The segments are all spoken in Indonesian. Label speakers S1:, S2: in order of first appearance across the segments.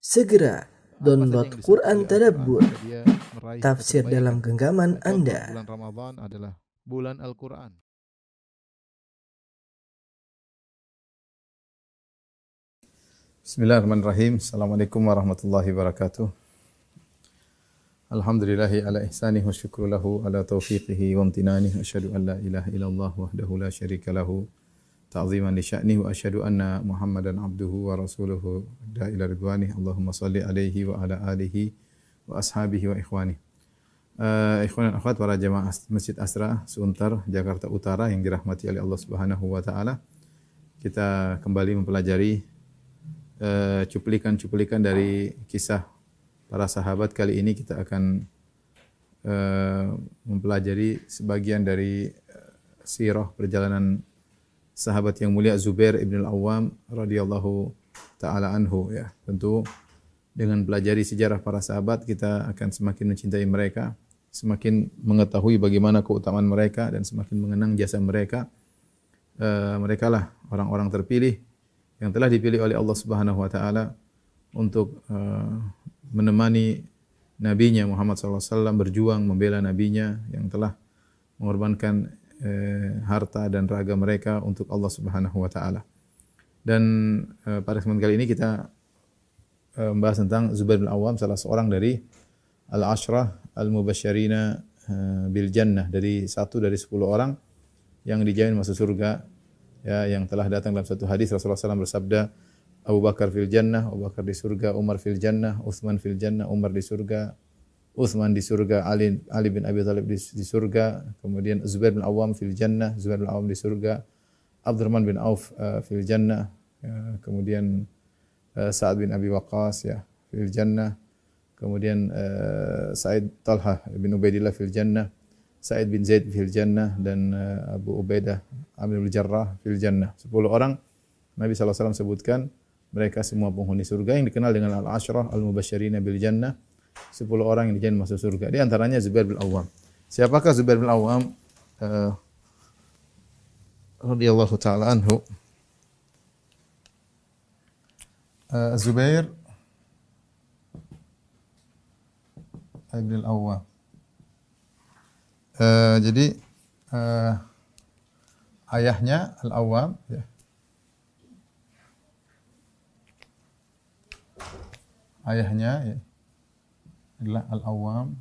S1: Segera download Quran Tadabbur, tafsir dalam genggaman Anda.
S2: Bulan Ramadan adalah bulan Al-Quran.
S3: Bismillahirrahmanirrahim. Assalamualaikum warahmatullahi wabarakatuh. Alhamdulillahi ala ihsanih wa syukru lahu ala taufiqihi wa amtinanih. Asyhadu an la ilaha illallah wahdahu la syarika lahu ta'ziman li sya'nih wa asyhadu anna Muhammadan abduhu wa rasuluhu da ila ridwanih. Allahumma salli alaihi wa ala alihi wa ashabihi wa ikhwanih. Uh, ikhwan dan akhwat para jamaah Masjid Asra Suntar Jakarta Utara yang dirahmati oleh Allah Subhanahu wa taala. Kita kembali mempelajari eh, cuplikan-cuplikan dari kisah para sahabat kali ini kita akan eh, mempelajari sebagian dari eh, sirah perjalanan sahabat yang mulia Zubair ibn al-Awwam radhiyallahu taala anhu ya. Tentu dengan pelajari sejarah para sahabat kita akan semakin mencintai mereka, semakin mengetahui bagaimana keutamaan mereka dan semakin mengenang jasa mereka. Eh, mereka lah orang-orang terpilih yang telah dipilih oleh Allah Subhanahu wa taala untuk uh, menemani nabinya Muhammad SAW berjuang membela nabinya yang telah mengorbankan uh, harta dan raga mereka untuk Allah Subhanahu wa taala. Dan uh, pada kesempatan kali ini kita uh, membahas tentang Zubair bin Awam salah seorang dari al-ashrah al-mubasysyirina uh, bil jannah dari satu dari sepuluh orang yang dijamin masuk surga ya yang telah datang dalam satu hadis Rasulullah SAW bersabda Abu Bakar fil jannah, Abu Bakar di surga, Umar fil jannah, Utsman fil jannah, Umar di surga, Utsman di surga, Ali Ali bin Abi Thalib di, di surga, kemudian Zubair bin Awam fil jannah, Zubair bin Awam di surga, Abdurrahman bin Auf uh, fil jannah, ya, kemudian uh, Sa'ad bin Abi Waqqas ya fil jannah, kemudian uh, Sa'id Talha bin Ubaidillah fil jannah, Sa'id bin Zaid fil jannah dan uh, Abu Ubaidah Amir bin Jarrah fil jannah. 10 orang Nabi SAW sebutkan mereka semua penghuni surga yang dikenal dengan al-ashrah al-mubasysyirina bil jannah. 10 orang yang dijamin masuk surga. Di antaranya Zubair bin Awam. Siapakah Zubair bin Awam? Uh, radhiyallahu taala anhu. Uh, Zubair bin Awam. Uh, jadi uh, ayahnya Al-Awwam ya. Ayahnya ya, adalah Al-Awwam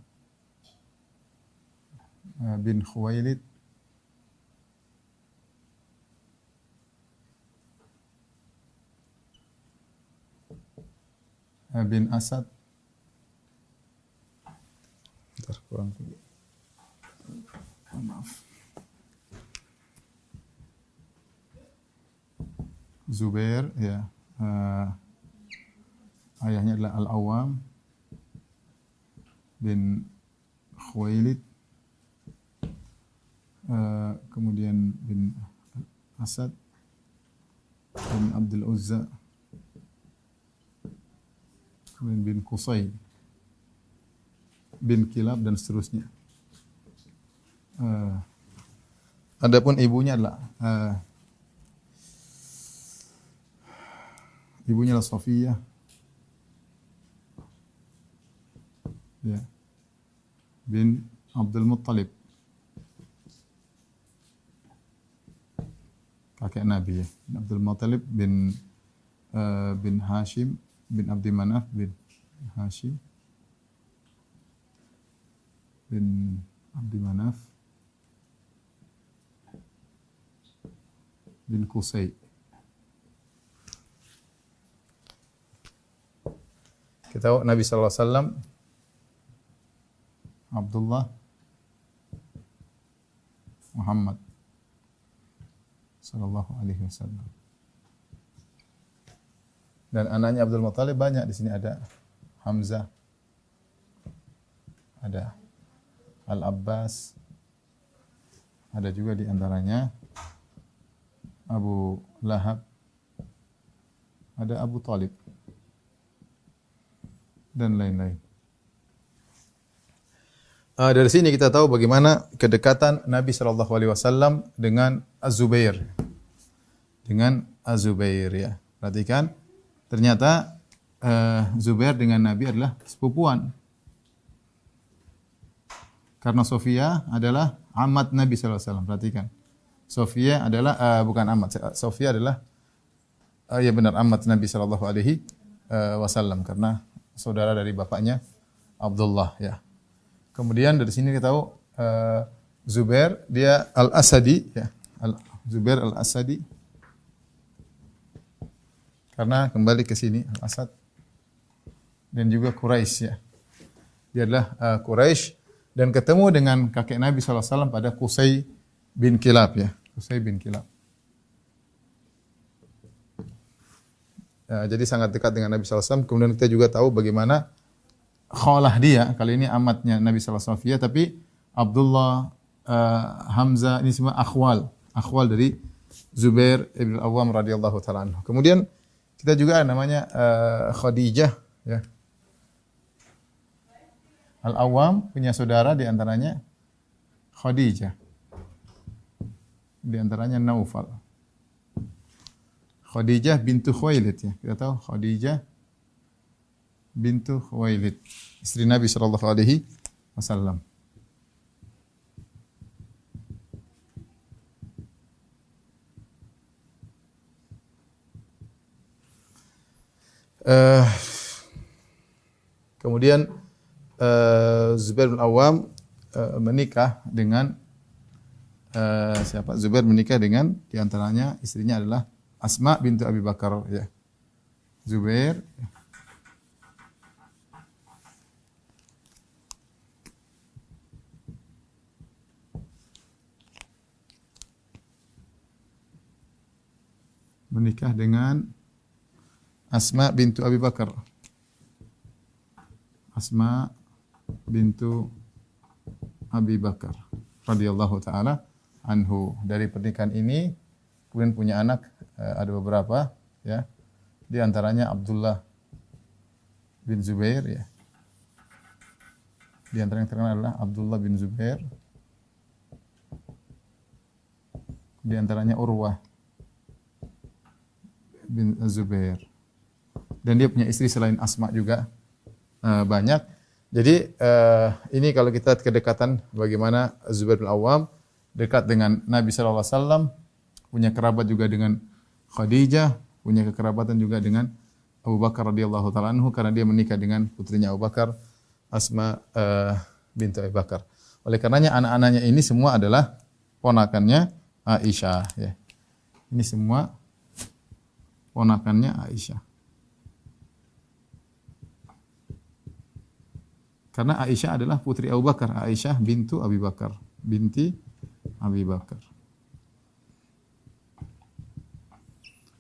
S3: uh, bin Khuwailid. Uh, bin Asad. Kurang maaf. Zubair ya uh, ayahnya adalah Al-Awwam bin Khuwailid uh, kemudian bin Asad bin Abdul Uzza kemudian bin Qusay bin Kilab dan seterusnya. Uh, adapun ibunya adalah uh, ibunya adalah Safiyah bin Abdul Muttalib kakek Nabi ya bin Abdul Muttalib bin uh, bin Hashim bin Abdi Manaf bin Hashim bin Abdi Manaf bin Qusay kita tahu Nabi wasallam Abdullah Muhammad sallallahu alaihi wasallam. Dan anaknya Abdul Muthalib banyak di sini ada Hamzah, ada Al Abbas, ada juga di antaranya Abu Lahab, ada Abu Talib dan lain-lain. Uh, dari sini kita tahu bagaimana kedekatan Nabi Shallallahu Alaihi Wasallam dengan Az-Zubair, dengan Az-Zubair ya. Perhatikan, ternyata eh, Zubair dengan Nabi adalah sepupuan. Karena Sofia adalah amat Nabi SAW. Perhatikan. Sofia adalah, eh, bukan amat. Sofia adalah, eh, ya benar, amat Nabi Shallallahu Alaihi Wasallam. Karena saudara dari bapaknya Abdullah. ya. Kemudian dari sini kita tahu eh, Zubair, dia Al-Asadi. Ya. Al Zubair Al-Asadi. Karena kembali ke sini, Al-Asad. Dan juga Quraisy ya. Dia adalah uh, Quraisy dan ketemu dengan kakek Nabi SAW pada Qusay bin Kilab ya. Qusay bin Kilab. Ya, jadi sangat dekat dengan Nabi SAW. Kemudian kita juga tahu bagaimana khalah dia. Kali ini amatnya Nabi SAW. Ya, tapi Abdullah, uh, Hamzah, ini semua akhwal. Akhwal dari Zubair ibn Awam radhiyallahu taala Kemudian kita juga namanya uh, Khadijah ya. Al-Awwam punya saudara di antaranya Khadijah. Di antaranya Naufal. Khadijah bintu Khuwailid ya. Kita tahu Khadijah bintu Khuwailid, istri Nabi sallallahu alaihi wasallam. Uh, kemudian uh, Zubair bin Awam uh, menikah dengan uh, siapa? Zubair menikah dengan di antaranya istrinya adalah Asma bintu Abi Bakar ya. Zubair menikah dengan Asma bintu Abi Bakar. Asma bintu Abi Bakar radhiyallahu taala anhu. Dari pernikahan ini kemudian punya anak eh, ada beberapa ya. Di antaranya Abdullah bin Zubair ya. Di antara yang terkenal adalah Abdullah bin Zubair. Di antaranya Urwah bin Zubair. Dan dia punya istri selain Asma juga uh, banyak. Jadi uh, ini kalau kita kedekatan bagaimana Zubair bin Awam dekat dengan Nabi sallallahu alaihi wasallam, punya kerabat juga dengan Khadijah, punya kekerabatan juga dengan Abu Bakar radhiyallahu taala anhu karena dia menikah dengan putrinya Abu Bakar Asma uh, bintu Abu Bakar. Oleh karenanya anak-anaknya ini semua adalah ponakannya Aisyah ya. Ini semua ponakannya Aisyah. Karena Aisyah adalah putri Abu Bakar. Aisyah bintu Abi Bakar. Binti Abi Bakar.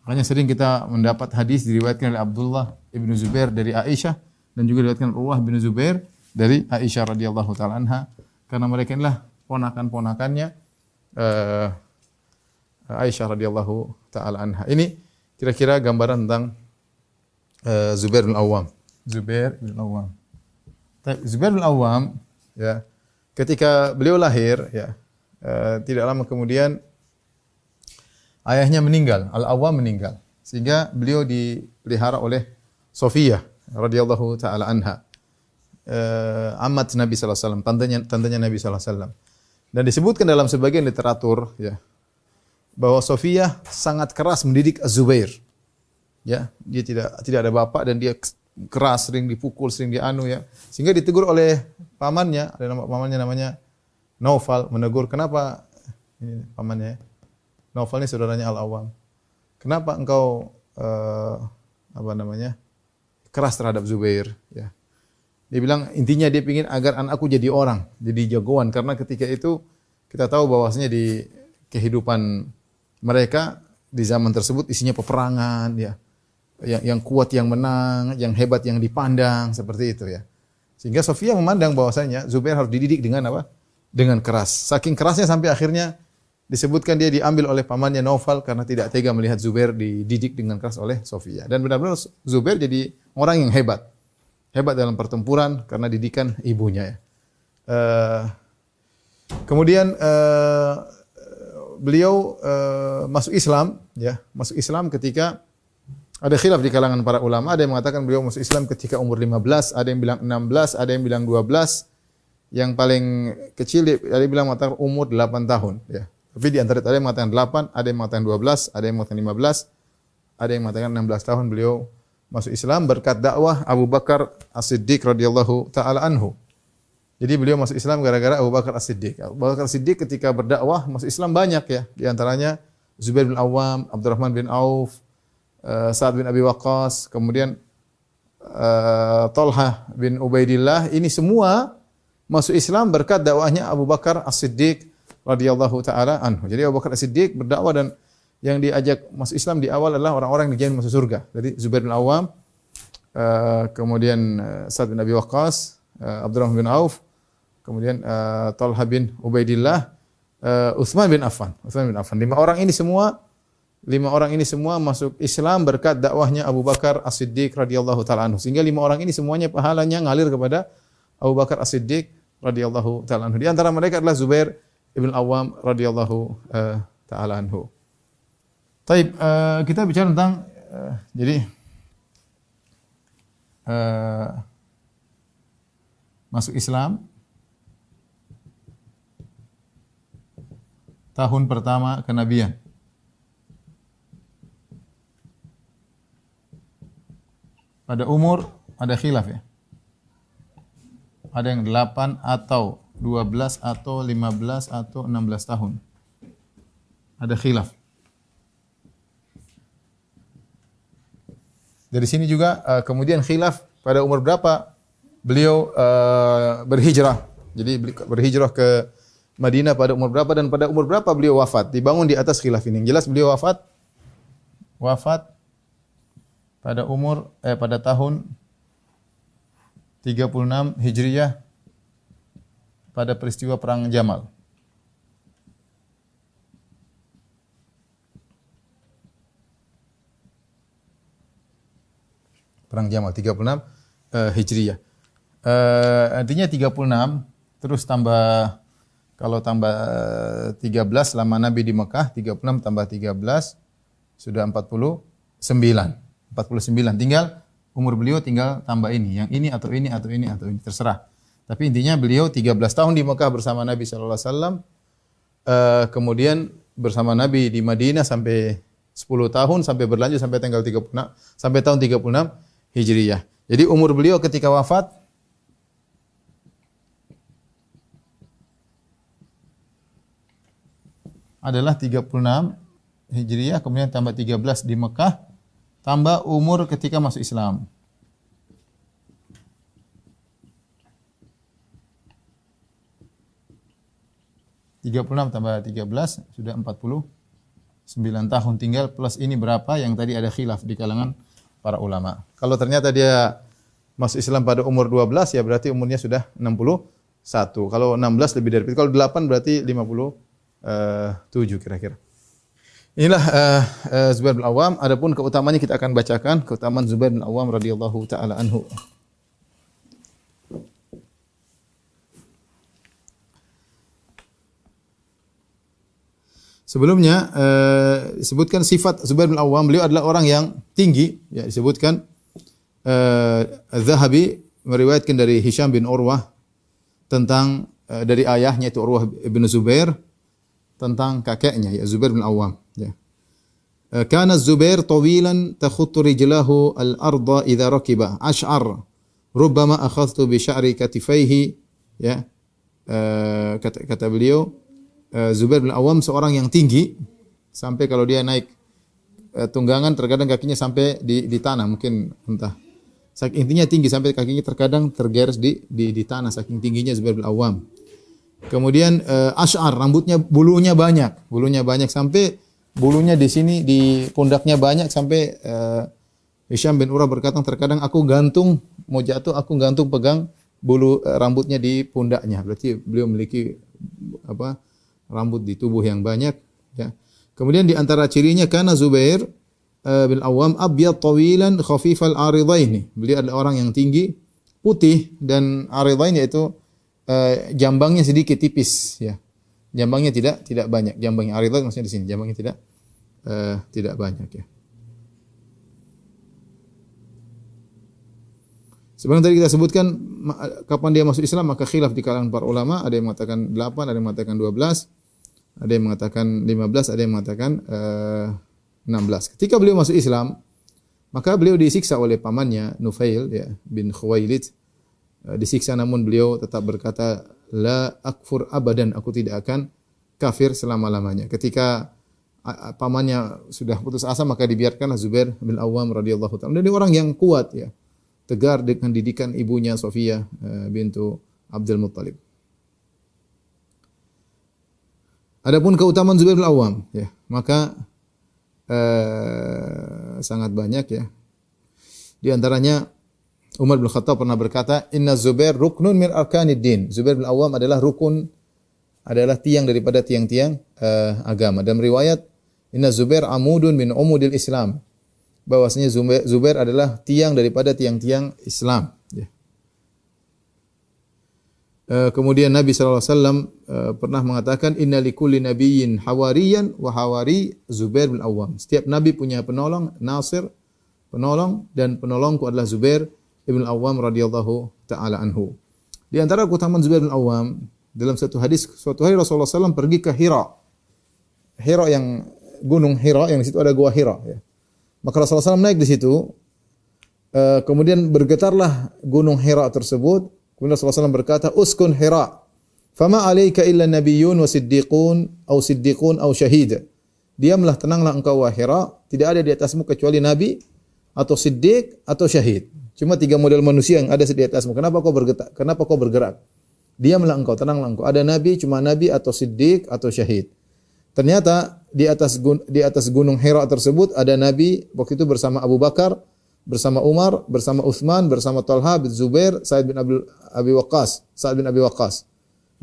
S3: Makanya sering kita mendapat hadis diriwayatkan oleh Abdullah ibnu Zubair dari Aisyah dan juga diriwayatkan Urwah bin Zubair dari Aisyah radhiyallahu taala anha karena mereka inilah ponakan-ponakannya uh, Aisyah radhiyallahu taala anha. Ini kira-kira gambaran tentang uh, Zubair bin Awam. Zubair bin Awam. Zubair bin Awam ya ketika beliau lahir ya uh, tidak lama kemudian ayahnya meninggal, Al-Awwam meninggal sehingga beliau dipelihara oleh Sofia radhiyallahu taala anha. Uh, amat Nabi sallallahu alaihi wasallam, Nabi wasallam. Dan disebutkan dalam sebagian literatur ya bahwa Sofia sangat keras mendidik Zubair. Ya, dia tidak tidak ada bapak dan dia keras, sering dipukul, sering dianu ya. Sehingga ditegur oleh pamannya, ada nama pamannya namanya Naufal, menegur, "Kenapa ini pamannya? Naufal ini saudaranya Al-Awam. Kenapa engkau uh, apa namanya? keras terhadap Zubair?" Ya. Dia bilang intinya dia ingin agar anakku jadi orang, jadi jagoan karena ketika itu kita tahu bahwasanya di kehidupan mereka di zaman tersebut isinya peperangan ya yang, yang kuat yang menang, yang hebat yang dipandang seperti itu ya. Sehingga Sofia memandang bahwasanya Zubair harus dididik dengan apa? Dengan keras. Saking kerasnya sampai akhirnya disebutkan dia diambil oleh pamannya Naufal karena tidak tega melihat Zubair dididik dengan keras oleh Sofia. Dan benar-benar Zubair jadi orang yang hebat. Hebat dalam pertempuran karena didikan ibunya ya. Uh, kemudian uh, beliau uh, masuk Islam ya, masuk Islam ketika Ada khilaf di kalangan para ulama, ada yang mengatakan beliau masuk Islam ketika umur 15, ada yang bilang 16, ada yang bilang 12. Yang paling kecil ada yang bilang mengatakan umur 8 tahun, ya. Tapi di antara ada yang mengatakan 8, ada yang mengatakan 12, ada yang mengatakan 15, ada yang mengatakan 16 tahun beliau masuk Islam berkat dakwah Abu Bakar As-Siddiq radhiyallahu taala anhu. Jadi beliau masuk Islam gara-gara Abu Bakar As-Siddiq. Abu Bakar As-Siddiq ketika berdakwah masuk Islam banyak ya. Di antaranya Zubair bin Awam, Abdurrahman bin Auf, uh, Sa'ad bin Abi Waqqas, kemudian uh, Talha bin Ubaidillah, ini semua masuk Islam berkat dakwahnya Abu Bakar As-Siddiq radhiyallahu taala anhu. Jadi Abu Bakar As-Siddiq berdakwah dan yang diajak masuk Islam di awal adalah orang-orang yang dijamin masuk surga. Jadi Zubair bin Awam, uh, kemudian Sa'ad bin Abi Waqqas, Abdurrahman bin Auf, kemudian uh, Talha bin Ubaidillah, uh, Uthman bin Affan. Uthman bin Affan. Lima orang ini semua Lima orang ini semua masuk Islam berkat dakwahnya Abu Bakar As-Siddiq radhiyallahu taala anhu. Sehingga lima orang ini semuanya pahalanya ngalir kepada Abu Bakar As-Siddiq radhiyallahu taala anhu. Di antara mereka adalah Zubair ibn Awam radhiyallahu uh, taala anhu. Taib, uh, kita bicara tentang uh, jadi uh, masuk Islam tahun pertama kenabian. pada umur ada khilaf ya. Ada yang 8 atau 12 atau 15 atau 16 tahun. Ada khilaf. Dari sini juga uh, kemudian khilaf pada umur berapa beliau uh, berhijrah. Jadi berhijrah ke Madinah pada umur berapa dan pada umur berapa beliau wafat. Dibangun di atas khilaf ini. Jelas beliau wafat wafat pada umur eh pada tahun 36 Hijriyah pada peristiwa perang Jamal. Perang Jamal 36 uh, Hijriyah. Uh, artinya 36 terus tambah kalau tambah 13 lama Nabi di Mekah 36 tambah 13 sudah 49. 49. Tinggal umur beliau tinggal tambah ini, yang ini atau ini atau ini atau ini terserah. Tapi intinya beliau 13 tahun di Mekah bersama Nabi sallallahu alaihi wasallam. Uh, kemudian bersama Nabi di Madinah sampai 10 tahun sampai berlanjut sampai tanggal 36 sampai tahun 36 Hijriyah. Jadi umur beliau ketika wafat adalah 36 Hijriyah kemudian tambah 13 di Mekah tambah umur ketika masuk Islam. Tiga puluh enam tambah tiga belas sudah empat puluh sembilan tahun tinggal plus ini berapa yang tadi ada khilaf di kalangan para ulama. Kalau ternyata dia masuk Islam pada umur 12 ya berarti umurnya sudah 61. Kalau 16 lebih dari itu. Kalau 8 berarti 57 kira-kira. Inilah uh, uh, Zubair bin Awam. Adapun keutamanya kita akan bacakan keutamaan Zubair bin Awam radhiyallahu taala anhu. Sebelumnya uh, disebutkan sifat Zubair bin Awam, beliau adalah orang yang tinggi, ya disebutkan uh, Zahabi meriwayatkan dari Hisham bin Urwah tentang uh, dari ayahnya itu Urwah bin Zubair tentang kakeknya ya Zubair bin Awam ya. Eh, kana Zubair tawilan takhuttu rijlahu al-ardha idza rakiba ash'ar rubbama akhadtu bi sya'ri katifaihi ya. Uh, kata, kata beliau uh, Zubair bin Awam seorang yang tinggi sampai kalau dia naik tunggangan terkadang kakinya sampai di, di tanah mungkin entah. Intinya tinggi sampai kakinya terkadang tergeres di, di di tanah saking tingginya Zubair bin Awam Kemudian uh, ash'ar, rambutnya bulunya banyak, bulunya banyak sampai bulunya di sini di pundaknya banyak sampai uh, Hisham bin Urah berkata terkadang aku gantung mau jatuh aku gantung pegang bulu uh, rambutnya di pundaknya. Berarti beliau memiliki apa? rambut di tubuh yang banyak ya. Kemudian di antara cirinya karena Zubair uh, bin Awam abyad tawilan khafifal aridaini. Beliau adalah orang yang tinggi, putih dan aridain yaitu Eh, jambangnya sedikit tipis ya. Jambangnya tidak tidak banyak. Jambangnya aridat maksudnya di sini. Jambangnya tidak uh, tidak banyak ya. Sebenarnya tadi kita sebutkan kapan dia masuk Islam maka khilaf di kalangan para ulama, ada yang mengatakan 8, ada yang mengatakan 12, ada yang mengatakan 15, ada yang mengatakan eh, uh, 16. Ketika beliau masuk Islam, maka beliau disiksa oleh pamannya Nufail ya bin Khuwailid Eh, disiksa namun beliau tetap berkata la akfur abadan, aku tidak akan kafir selama-lamanya. Ketika pamannya sudah putus asa maka dibiarkanlah Zubair bin Awam radhiyallahu taala. Dia orang yang kuat ya. Tegar dengan didikan ibunya Sofia eh, bintu Abdul Muttalib. Adapun keutamaan Zubair bin Awam ya, maka eh, sangat banyak ya. Di antaranya Umar bin Khattab pernah berkata, "Inna Zubair ruknun min arkanid din." Zubair bin Awam adalah rukun adalah tiang daripada tiang-tiang eh, agama. Dalam riwayat, "Inna Zubair amudun min umudil Islam." Bahwasanya Zubair, Zubair adalah tiang daripada tiang-tiang Islam. Ya. Eh, kemudian Nabi SAW eh, pernah mengatakan inna likulli nabiyyin hawariyan wa hawari Zubair bin Awam. Setiap nabi punya penolong, nasir, penolong dan penolongku adalah Zubair bin Awam radhiyallahu taala anhu. Di antara keutamaan Zubair bin Awam dalam satu hadis suatu hari Rasulullah SAW pergi ke Hira. Hira yang gunung Hira yang di situ ada gua Hira ya. Maka Rasulullah SAW naik di situ Eh, kemudian bergetarlah gunung Hira tersebut. Kemudian Rasulullah SAW berkata, Uskun Hira. Fama alaika illa nabiyyun wa siddiqun, au siddiqun, au syahid. Diamlah, tenanglah engkau wahai Hira. Tidak ada di atasmu kecuali nabi, atau siddiq, atau syahid. Cuma tiga model manusia yang ada di atasmu. Kenapa kau bergerak? Kenapa kau bergerak? Diamlah engkau, tenanglah engkau. Ada nabi, cuma nabi, atau siddiq, atau syahid. Ternyata di atas di atas gunung Hira tersebut ada nabi waktu itu bersama Abu Bakar, bersama Umar, bersama Uthman, bersama Talha bin Zubair, Sa'id bin Abdul Abi Waqqas, Sa'id bin Abi Waqqas.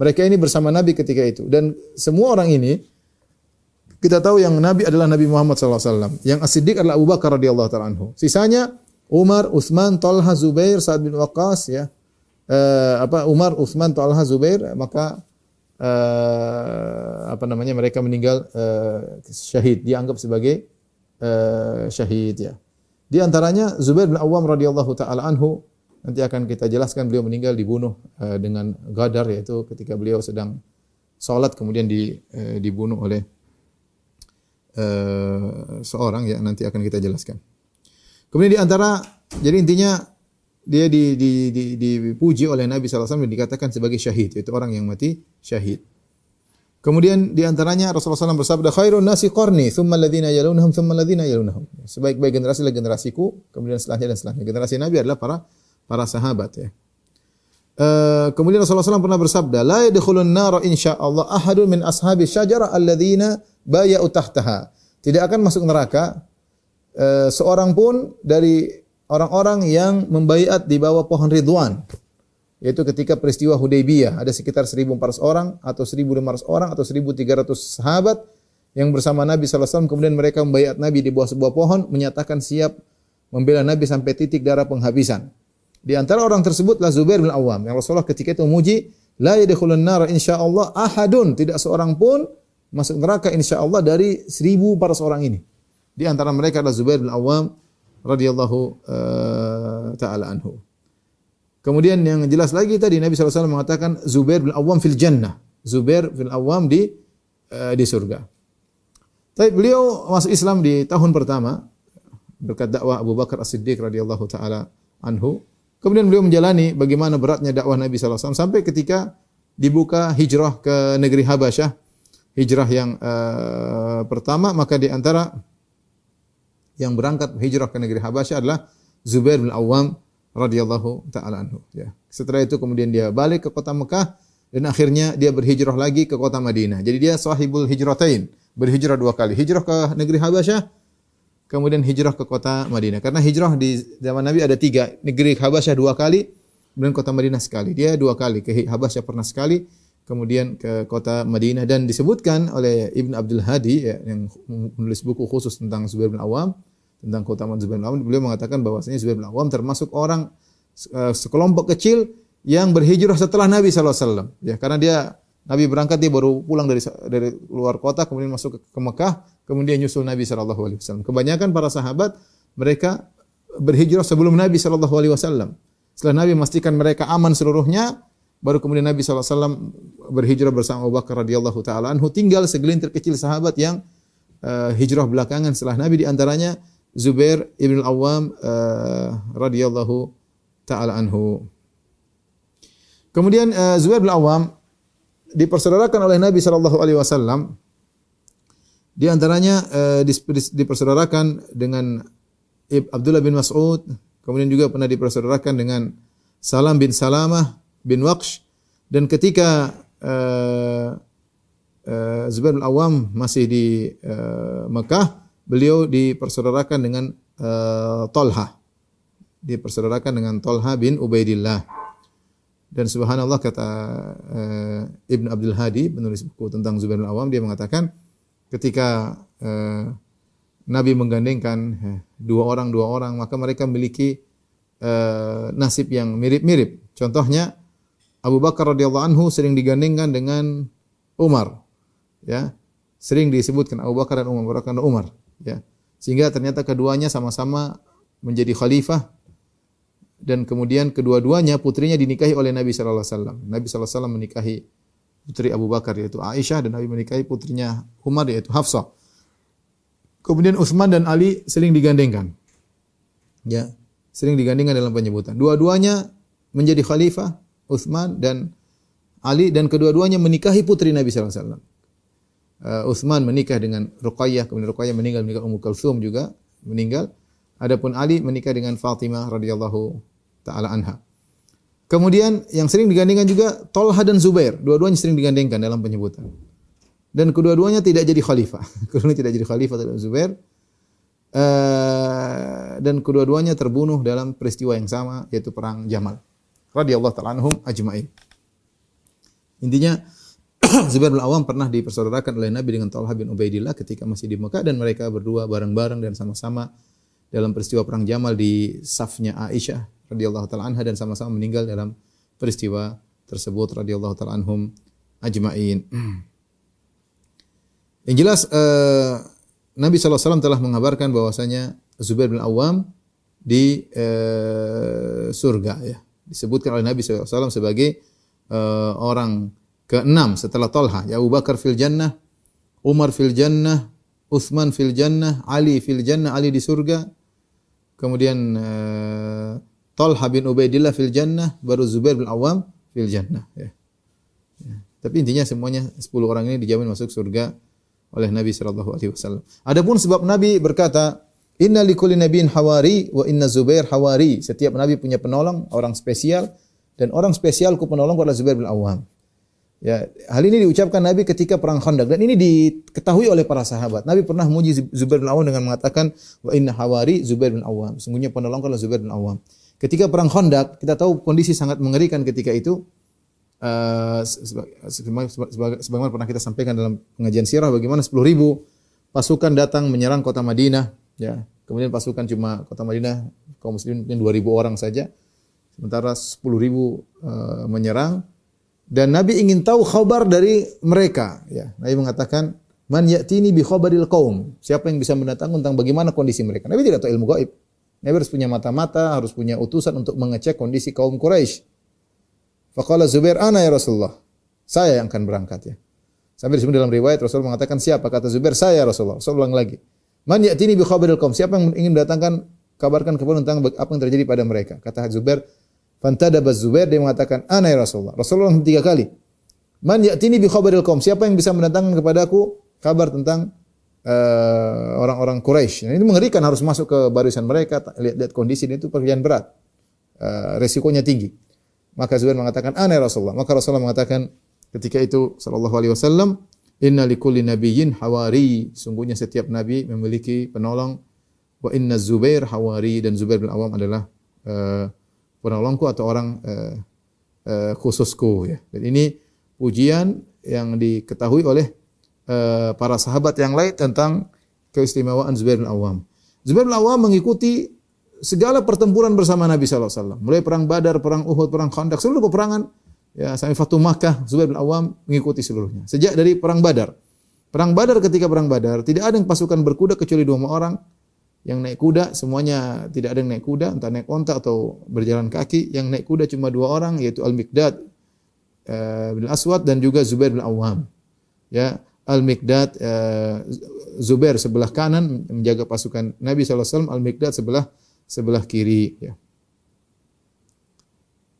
S3: Mereka ini bersama Nabi ketika itu dan semua orang ini kita tahu yang Nabi adalah Nabi Muhammad SAW. Yang as-siddiq adalah Abu Bakar radhiyallahu taala anhu. Sisanya Umar, Uthman, Talha, Zubair, Sa'ad bin Waqqas ya. Eh, apa Umar, Uthman, Talha, Zubair maka eh, apa namanya mereka meninggal eh, syahid dianggap sebagai eh, syahid ya. Di antaranya Zubair bin Awam radhiyallahu taala anhu nanti akan kita jelaskan beliau meninggal dibunuh eh, dengan gadar yaitu ketika beliau sedang salat kemudian di, eh, dibunuh oleh eh, seorang ya nanti akan kita jelaskan. Kemudian di antara jadi intinya dia di, di, di, dipuji oleh Nabi SAW dan dikatakan sebagai syahid, yaitu orang yang mati syahid. Kemudian di antaranya Rasulullah SAW bersabda, khairun nasi qarni, thumma alladhina yalunahum, thumma alladhina yalunahum. Sebaik-baik generasi adalah generasiku, kemudian setelahnya dan setelahnya. Generasi Nabi adalah para para sahabat ya. Uh, kemudian Rasulullah SAW pernah bersabda, la yadkhulun nara insyaallah ahadun min ashabi syajara alladhina baya'u tahtaha. Tidak akan masuk neraka uh, seorang pun dari orang-orang yang membaiat di bawah pohon Ridwan. Yaitu ketika peristiwa Hudaybiyah, ada sekitar 1400 orang atau 1500 orang atau 1300 sahabat yang bersama Nabi SAW kemudian mereka membaiat Nabi di bawah sebuah pohon menyatakan siap membela Nabi sampai titik darah penghabisan. Di antara orang tersebutlah Zubair bin Awam yang Rasulullah ketika itu memuji la yadkhulun nar insyaallah ahadun tidak seorang pun masuk neraka insyaallah dari 1400 orang ini. Di antara mereka adalah Zubair bin Awam radhiyallahu uh, taala anhu. Kemudian yang jelas lagi tadi Nabi SAW mengatakan Zubair bin Awam fil jannah. Zubair bin Awam di uh, di surga. Tapi beliau masuk Islam di tahun pertama berkat dakwah Abu Bakar As-Siddiq radhiyallahu taala anhu. Kemudian beliau menjalani bagaimana beratnya dakwah Nabi SAW sampai ketika dibuka hijrah ke negeri Habasyah. Hijrah yang uh, pertama maka di antara yang berangkat hijrah ke negeri Habasyah adalah Zubair bin Awam radhiyallahu taala anhu ya. Setelah itu kemudian dia balik ke kota Mekah dan akhirnya dia berhijrah lagi ke kota Madinah. Jadi dia sahibul hijratain, berhijrah dua kali. Hijrah ke negeri Habasyah, kemudian hijrah ke kota Madinah. Karena hijrah di zaman Nabi ada tiga, negeri Habasyah dua kali, kemudian kota Madinah sekali. Dia dua kali, ke Habasyah pernah sekali, kemudian ke kota Madinah dan disebutkan oleh Ibn Abdul Hadi ya, yang menulis buku khusus tentang Zubair bin Awam tentang keutamaan Zubair bin Awam beliau mengatakan bahwasanya Zubair bin Awam termasuk orang uh, sekelompok kecil yang berhijrah setelah Nabi SAW ya karena dia Nabi berangkat dia baru pulang dari dari luar kota kemudian masuk ke, ke Mekah kemudian nyusul Nabi SAW kebanyakan para sahabat mereka berhijrah sebelum Nabi SAW Setelah Nabi memastikan mereka aman seluruhnya, baru kemudian Nabi SAW berhijrah bersama Abu Bakar radhiyallahu taala anhu. Tinggal segelintir kecil sahabat yang uh, hijrah belakangan setelah Nabi di antaranya Zubair ibn al-Awwam uh, radhiyallahu taala anhu. Kemudian uh, Zubair bin Awam dipersaudarakan oleh Nabi sallallahu alaihi wasallam di antaranya uh, dipersaudarakan dengan Abdullah bin Mas'ud, kemudian juga pernah dipersaudarakan dengan Salam bin Salamah bin Waqsh dan ketika uh, uh, Zubair bin Awam masih di uh, Mekah, beliau dipersaudarakan dengan uh, Talha. Dipersaudarakan dengan Talha bin Ubaidillah. Dan subhanallah kata uh, Ibn Abdul Hadi, penulis buku tentang Zubair bin Awam, dia mengatakan ketika uh, Nabi menggandengkan dua orang dua orang, maka mereka memiliki uh, nasib yang mirip-mirip. Contohnya Abu Bakar radhiyallahu anhu sering digandengkan dengan Umar, ya, sering disebutkan Abu Bakar dan Umar, dan Umar, ya, sehingga ternyata keduanya sama-sama menjadi khalifah dan kemudian kedua-duanya putrinya dinikahi oleh Nabi sallallahu alaihi wasallam. Nabi sallallahu alaihi wasallam menikahi putri Abu Bakar yaitu Aisyah dan Nabi menikahi putrinya Umar yaitu Hafsah. Kemudian Utsman dan Ali sering digandengkan. Ya, sering digandengkan dalam penyebutan. Dua-duanya menjadi khalifah, Utsman dan Ali dan kedua-duanya menikahi putri Nabi sallallahu alaihi. Uh, Utsman menikah dengan Ruqayyah, kemudian Ruqayyah meninggal menikah Ummu Kalsum juga meninggal. Adapun Ali menikah dengan Fatimah radhiyallahu taala anha. Kemudian yang sering digandengkan juga Tolha dan Zubair, dua-duanya sering digandengkan dalam penyebutan. Dan kedua-duanya tidak jadi khalifah. Keduanya tidak jadi khalifah dalam Zubair. Uh, dan kedua-duanya terbunuh dalam peristiwa yang sama yaitu perang Jamal. Radhiyallahu taala anhum ajmain. Intinya Zubair bin Awam pernah dipersaudarakan oleh Nabi dengan Talha bin Ubaidillah ketika masih di Mekah dan mereka berdua bareng-bareng dan sama-sama dalam peristiwa perang Jamal di safnya Aisyah radhiyallahu taala anha dan sama-sama meninggal dalam peristiwa tersebut radhiyallahu taala anhum ajmain. Yang jelas uh, Nabi SAW telah mengabarkan bahwasanya Zubair bin Awam di uh, surga ya. Disebutkan oleh Nabi SAW sebagai uh, orang keenam setelah Talha. Ya Abu Bakar fil jannah, Umar fil jannah, Uthman fil jannah, Ali fil jannah, Ali di surga, kemudian uh, Talha bin Ubaidillah fil jannah, baru Zubair bin Awam fil jannah. Ya. Ya. Tapi intinya semuanya 10 orang ini dijamin masuk surga oleh Nabi wasallam. Adapun sebab Nabi berkata, "Inna likulli nabiyyin hawari wa inna Zubair hawari." Setiap nabi punya penolong, orang spesial dan orang spesialku penolong adalah Zubair bin Awam. Ya, hal ini diucapkan Nabi ketika perang Khandaq dan ini diketahui oleh para sahabat. Nabi pernah memuji Zubair bin Awam dengan mengatakan wa inna hawari Zubair bin Awam. Sungguhnya penolong adalah Zubair bin Awam. Ketika perang Khandaq, kita tahu kondisi sangat mengerikan ketika itu. Uh, sebagaimana pernah kita sampaikan dalam pengajian sirah bagaimana 10 ribu pasukan datang menyerang kota Madinah ya kemudian pasukan cuma kota Madinah kaum muslimin mungkin 2000 orang saja sementara 10 ribu uh, menyerang dan Nabi ingin tahu khabar dari mereka. Ya, Nabi mengatakan, "Man ya'tini bi khabaril qaum." Siapa yang bisa mendatangkan tentang bagaimana kondisi mereka? Nabi tidak tahu ilmu gaib. Nabi harus punya mata-mata, harus punya utusan untuk mengecek kondisi kaum Quraisy. Faqala Zubair, "Ana ya Rasulullah." Saya yang akan berangkat ya. Sampai disebut dalam riwayat Rasulullah mengatakan siapa? Kata Zubair, "Saya ya Rasulullah." Rasul ulang lagi. "Man ya'tini bi khabaril qaum." Siapa yang ingin mendatangkan kabarkan kepada tentang apa yang terjadi pada mereka? Kata Zubair, Fantadaba Zubair dia mengatakan, "Ana ya Rasulullah." Rasulullah tiga kali. Man ya'tini bi khabaril qaum? Siapa yang bisa mendatangkan kepadaku kabar tentang uh, orang-orang Quraisy? Nah, ini mengerikan harus masuk ke barisan mereka, lihat-lihat kondisi ini itu pekerjaan berat. Uh, resikonya tinggi. Maka Zubair mengatakan, "Ana ya Rasulullah." Maka Rasulullah mengatakan ketika itu sallallahu alaihi wasallam, "Inna likulli nabiyyin hawari." Sungguhnya setiap nabi memiliki penolong. Wa inna Zubair hawari dan Zubair bin Awam adalah uh, penolongku atau orang uh, uh, khususku ya. Dan ini pujian yang diketahui oleh uh, para sahabat yang lain tentang keistimewaan Zubair bin Awam. Zubair bin Awam mengikuti segala pertempuran bersama Nabi sallallahu alaihi wasallam. Mulai perang Badar, perang Uhud, perang Khandaq, seluruh peperangan ya sampai Fatu Makkah, Zubair bin Awam mengikuti seluruhnya. Sejak dari perang Badar. Perang Badar ketika perang Badar tidak ada yang pasukan berkuda kecuali dua orang Yang naik kuda semuanya tidak ada yang naik kuda, entah naik onta atau berjalan kaki. Yang naik kuda cuma dua orang yaitu Al-Miqdad uh, bin Aswad dan juga Zubair bin Awam. Ya, Al-Miqdad uh, Zubair sebelah kanan menjaga pasukan Nabi SAW, Al-Miqdad sebelah sebelah kiri ya.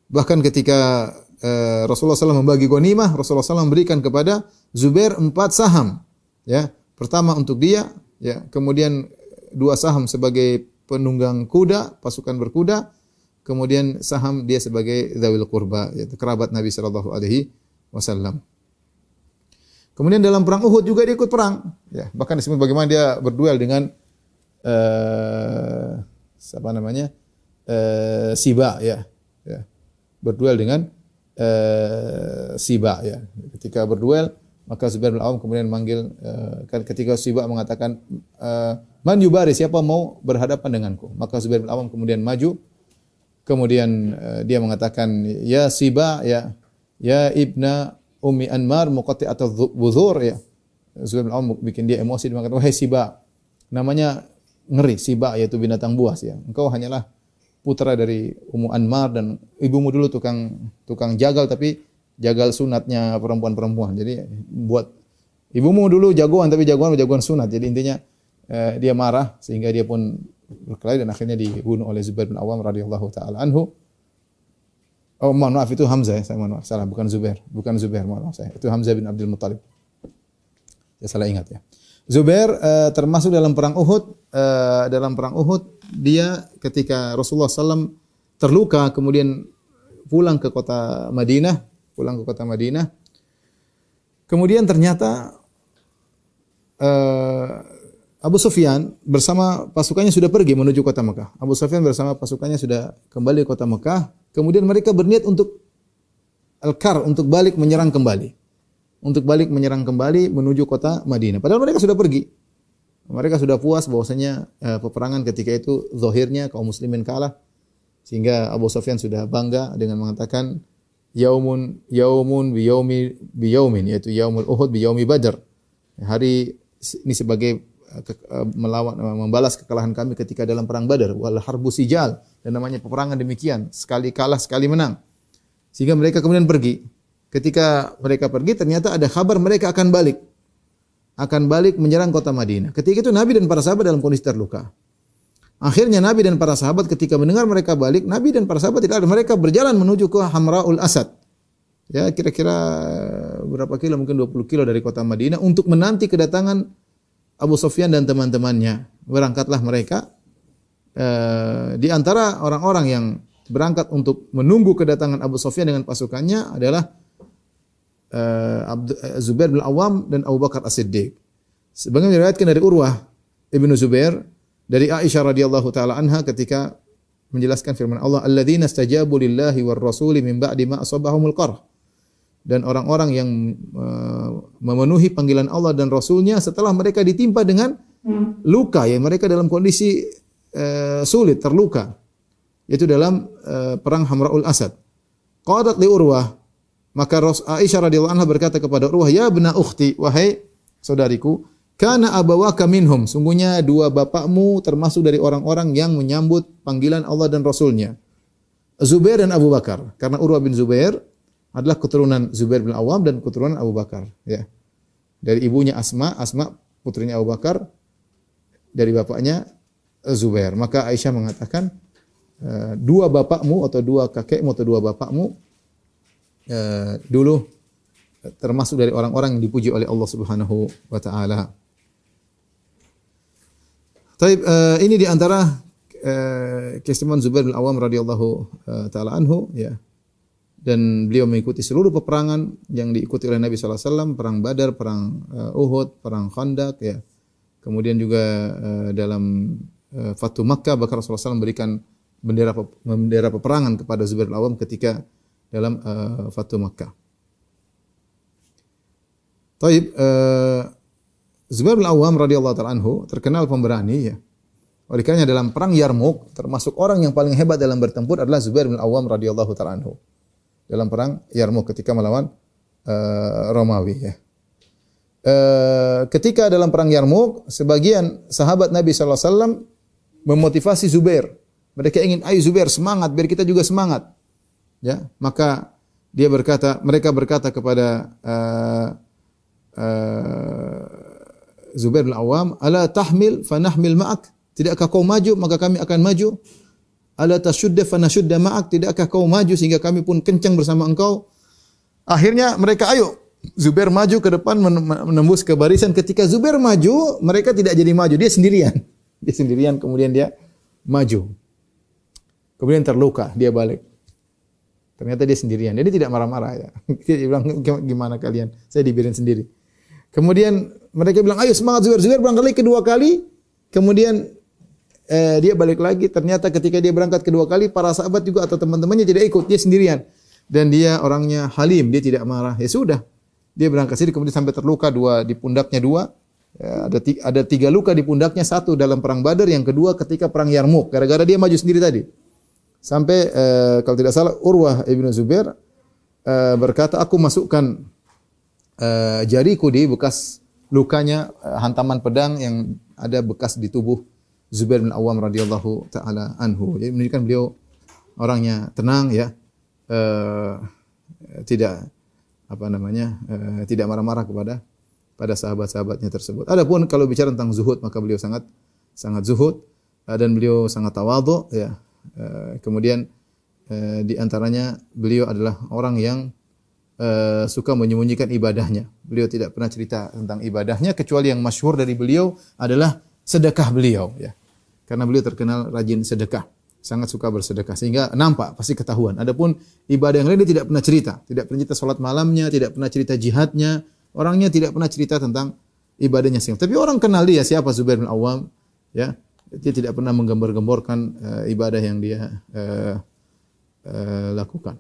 S3: Bahkan ketika uh, Rasulullah SAW membagi ghanimah, Rasulullah SAW memberikan kepada Zubair empat saham. Ya, pertama untuk dia, ya, kemudian dua saham sebagai penunggang kuda, pasukan berkuda, kemudian saham dia sebagai zawil kurba, yaitu kerabat Nabi Shallallahu Alaihi Wasallam. Kemudian dalam perang Uhud juga dia ikut perang, ya. Bahkan disebut bagaimana dia berduel dengan uh, apa namanya? Uh, Siba, ya, ya. Berduel dengan uh, Siba, ya. Ketika berduel maka Zubair bin Awam kemudian manggil uh, ketika Siba mengatakan uh, man yubari siapa mau berhadapan denganku? Maka Zubair bin Awam kemudian maju. Kemudian uh, dia mengatakan ya Siba ya ya ibna ummi Anmar muqatti atau buzur ya. Zubair bin Awam bikin dia emosi dia mengatakan wahai Siba namanya ngeri Siba yaitu binatang buas ya. Engkau hanyalah putra dari Ummu Anmar dan ibumu dulu tukang tukang jagal tapi jagal sunatnya perempuan-perempuan. Jadi buat ibumu dulu jagoan tapi jagoan jagoan sunat. Jadi intinya eh, dia marah sehingga dia pun berkelahi dan akhirnya dibunuh oleh Zubair bin Awam radhiyallahu taala anhu. Oh, mohon maaf itu Hamzah ya, saya mohon maaf. Salah, bukan Zubair. Bukan Zubair, mohon maaf saya. Itu Hamzah bin Abdul Muttalib. Saya salah ingat ya. Zubair uh, termasuk dalam perang Uhud, uh, dalam perang Uhud dia ketika Rasulullah SAW terluka kemudian pulang ke kota Madinah pulang ke kota Madinah. Kemudian ternyata uh, Abu Sufyan bersama pasukannya sudah pergi menuju kota Mekah. Abu Sufyan bersama pasukannya sudah kembali ke kota Mekah. Kemudian mereka berniat untuk Al-Kar, untuk balik menyerang kembali. Untuk balik menyerang kembali menuju kota Madinah. Padahal mereka sudah pergi. Mereka sudah puas bahwasanya uh, peperangan ketika itu zahirnya kaum muslimin kalah. Sehingga Abu Sufyan sudah bangga dengan mengatakan yaumun yaumun bi yaumi bi yaumin yaitu yaumul Uhud bi yaumi Badar. Hari ini sebagai uh, uh, melawan membalas kekalahan kami ketika dalam perang Badar wal harbu sijal dan namanya peperangan demikian sekali kalah sekali menang. Sehingga mereka kemudian pergi. Ketika mereka pergi ternyata ada kabar mereka akan balik. Akan balik menyerang kota Madinah. Ketika itu Nabi dan para sahabat dalam kondisi terluka. Akhirnya Nabi dan para sahabat ketika mendengar mereka balik, Nabi dan para sahabat tidak ada. Mereka berjalan menuju ke Hamraul Asad. Ya, kira-kira berapa kilo? Mungkin 20 kilo dari kota Madinah untuk menanti kedatangan Abu Sufyan dan teman-temannya. Berangkatlah mereka. Eh, di antara orang-orang yang berangkat untuk menunggu kedatangan Abu Sufyan dengan pasukannya adalah eh, eh, Zubair bin Awam dan Abu Bakar As-Siddiq. Sebagaimana diriwayatkan dari Urwah Ibnu Zubair, dari Aisyah radhiyallahu taala anha ketika menjelaskan firman Allah alladzina stajabu lillahi war rasuli min ba'di ma asabahumul qarh dan orang-orang yang uh, memenuhi panggilan Allah dan Rasulnya setelah mereka ditimpa dengan luka ya mereka dalam kondisi uh, sulit terluka yaitu dalam uh, perang Hamraul Asad qadat li Urwah maka Aisyah radhiyallahu anha berkata kepada Urwah ya bena ukhti wahai saudariku Karena abawaka minhum. Sungguhnya dua bapakmu termasuk dari orang-orang yang menyambut panggilan Allah dan Rasulnya. Zubair dan Abu Bakar. Karena Urwah bin Zubair adalah keturunan Zubair bin Awam dan keturunan Abu Bakar. Ya. Dari ibunya Asma, Asma putrinya Abu Bakar. Dari bapaknya Zubair. Maka Aisyah mengatakan, eh, dua bapakmu atau dua kakekmu atau dua bapakmu eh, dulu termasuk dari orang-orang yang dipuji oleh Allah Subhanahu wa taala. Taib, uh, ini di antara uh, Zubair bin Awam radhiyallahu taala anhu ya. Dan beliau mengikuti seluruh peperangan yang diikuti oleh Nabi sallallahu alaihi wasallam, perang Badar, perang uh, Uhud, perang Khandaq ya. Kemudian juga uh, dalam uh, Fatu Makkah bahkan Rasulullah SAW memberikan bendera bendera peperangan kepada Zubair bin Awam ketika dalam uh, Fatu Makkah. Taib uh, Zubair bin Awam radhiyallahu anhu terkenal pemberani ya. Oleh karena dalam perang Yarmuk termasuk orang yang paling hebat dalam bertempur adalah Zubair bin Awam radhiyallahu anhu. Dalam perang Yarmuk ketika melawan uh, Romawi ya. Uh, ketika dalam perang Yarmuk sebagian sahabat Nabi sallallahu alaihi wasallam memotivasi Zubair. Mereka ingin, ayo Zubair semangat, biar kita juga semangat. Ya, maka dia berkata, mereka berkata kepada uh, uh, Zubair bin Awam, "Ala tahmil fanahmil ma'ak?" Tidakkah kau maju maka kami akan maju? Ala tashudda fanashudda ma'ak? Tidakkah kau maju sehingga kami pun kencang bersama engkau? Akhirnya mereka ayo Zubair maju ke depan menembus ke barisan. Ketika Zubair maju, mereka tidak jadi maju, dia sendirian. Dia sendirian kemudian dia maju. Kemudian terluka, dia balik. Ternyata dia sendirian. Jadi tidak marah-marah ya. Dia bilang gimana kalian? Saya dibiarin sendiri. Kemudian mereka bilang, ayo semangat Zubair. Zubair berangkat lagi kedua kali. Kemudian eh, dia balik lagi. Ternyata ketika dia berangkat kedua kali, para sahabat juga atau teman-temannya tidak ikut. Dia sendirian. Dan dia orangnya halim, dia tidak marah. Ya sudah, dia berangkat sini kemudian sampai terluka dua di pundaknya dua. Ya, ada tiga, ada tiga luka di pundaknya satu dalam perang Badar, yang kedua ketika perang Yarmuk. Gara-gara dia maju sendiri tadi. Sampai eh, kalau tidak salah Urwah ibnu Zubair eh, berkata, aku masukkan eh, jariku di bekas lukanya eh, hantaman pedang yang ada bekas di tubuh Zubair bin Awam radhiyallahu taala anhu. Jadi menunjukkan beliau orangnya tenang ya. Eh, tidak apa namanya uh, tidak marah-marah kepada pada sahabat-sahabatnya tersebut. Adapun kalau bicara tentang zuhud maka beliau sangat sangat zuhud uh, dan beliau sangat tawadhu ya. Uh, kemudian uh, di antaranya beliau adalah orang yang uh, suka menyembunyikan ibadahnya. Beliau tidak pernah cerita tentang ibadahnya kecuali yang masyhur dari beliau adalah sedekah beliau ya. Karena beliau terkenal rajin sedekah sangat suka bersedekah sehingga nampak pasti ketahuan. Adapun ibadah yang lain dia tidak pernah cerita, tidak pernah cerita salat malamnya, tidak pernah cerita jihadnya, orangnya tidak pernah cerita tentang ibadahnya sendiri. Tapi orang kenal dia siapa Zubair bin Awam, ya. Dia tidak pernah menggembor-gemborkan uh, ibadah yang dia uh, uh, lakukan.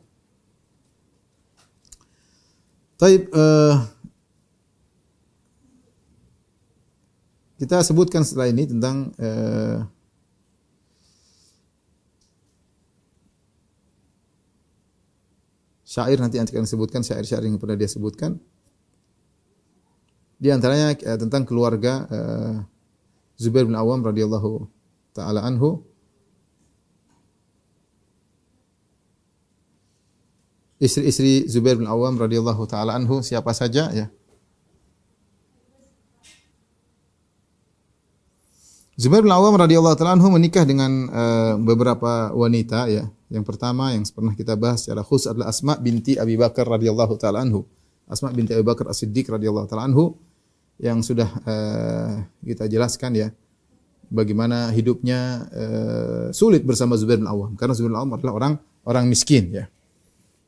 S3: Taib, uh, kita sebutkan setelah ini tentang uh, syair nanti akan disebutkan syair-syair yang pernah dia sebutkan. Di antaranya uh, tentang keluarga uh, Zubair bin Awam radhiyallahu taala anhu. Istri-istri Zubair bin Awam radhiyallahu taala anhu siapa saja ya? Zubair bin Awam radhiyallahu taala anhu menikah dengan uh, beberapa wanita ya. Yang pertama yang pernah kita bahas secara khusus adalah Asma binti Abi Bakar radhiyallahu taala anhu. Asma binti Abi Bakar As-Siddiq radhiyallahu taala anhu yang sudah uh, kita jelaskan ya bagaimana hidupnya uh, sulit bersama Zubair bin Awam karena Zubair bin Awam adalah orang orang miskin ya.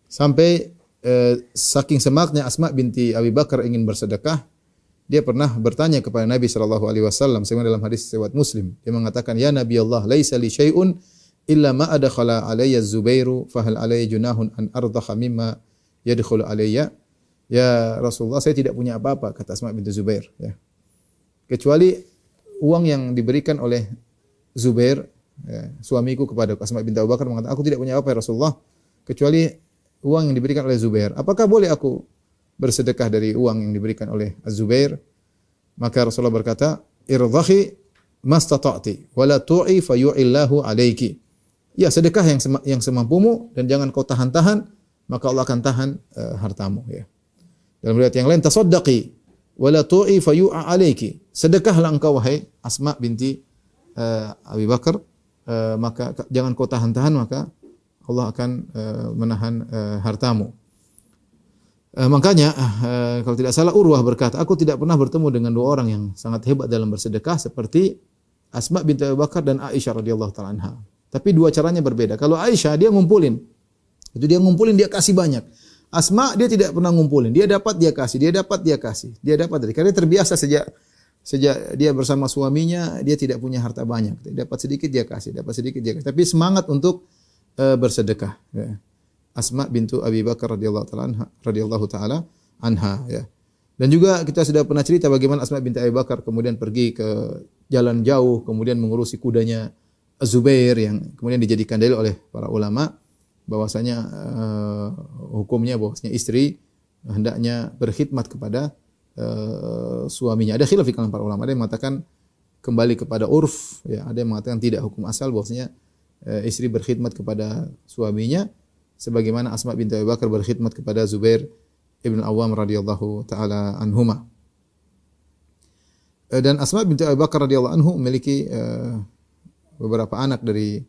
S3: Sampai uh, saking semangatnya Asma binti Abi Bakar ingin bersedekah, dia pernah bertanya kepada Nabi sallallahu alaihi wasallam dalam hadis riwayat Muslim. Dia mengatakan, "Ya Nabi Allah, laisa li illa ma adkhala alayya Zubairu fahal alayya junahun an ardhaha mimma yadkhulu alayya ya Rasulullah saya tidak punya apa-apa kata Asma binti Zubair ya. Kecuali uang yang diberikan oleh Zubair ya, suamiku kepada Asma binti Abu Bakar mengatakan aku tidak punya apa ya Rasulullah. Kecuali uang yang diberikan oleh Zubair. Apakah boleh aku bersedekah dari uang yang diberikan oleh Az-Zubair? Maka Rasulullah berkata irdhahi mastata'ti wala tu'i fayu'illahu alayki. Ya sedekah yang sem yang semampumu dan jangan kau tahan-tahan, maka Allah akan tahan uh, hartamu ya. Dalam riwayat yang lain tasaddaqi wala tu'i fayu'a alayki. Sedekahlah engkau wahai Asma binti uh, Abi Bakar, uh, maka jangan kau tahan-tahan maka Allah akan uh, menahan uh, hartamu. Uh, makanya uh, kalau tidak salah Urwah berkata, aku tidak pernah bertemu dengan dua orang yang sangat hebat dalam bersedekah seperti Asma binti Abu Bakar dan Aisyah radhiyallahu taala anha. Tapi dua caranya berbeda. Kalau Aisyah dia ngumpulin. Itu dia ngumpulin dia kasih banyak. Asma dia tidak pernah ngumpulin. Dia dapat dia kasih, dia dapat dia kasih. Dia dapat dari karena terbiasa sejak sejak dia bersama suaminya dia tidak punya harta banyak. Dapat sedikit dia kasih, dapat sedikit dia kasih. Tapi semangat untuk uh, bersedekah. Ya. Asma bintu Abi Bakar radhiyallahu taala anha, radhiyallahu taala anha ya. Dan juga kita sudah pernah cerita bagaimana Asma binti Abi Bakar kemudian pergi ke jalan jauh, kemudian mengurusi kudanya Zubair yang kemudian dijadikan dalil oleh para ulama bahwasanya uh, hukumnya bahwasanya istri hendaknya berkhidmat kepada uh, suaminya. Ada khilaf di kalangan para ulama. Ada yang mengatakan kembali kepada urf ya ada yang mengatakan tidak hukum asal bahwasanya eh, istri berkhidmat kepada suaminya sebagaimana Asma binti Abu Bakar berkhidmat kepada Zubair ibn Awam radhiyallahu taala anhuma Eh, dan Asma binti Abu Bakar radhiyallahu anhu memiliki eh, beberapa anak dari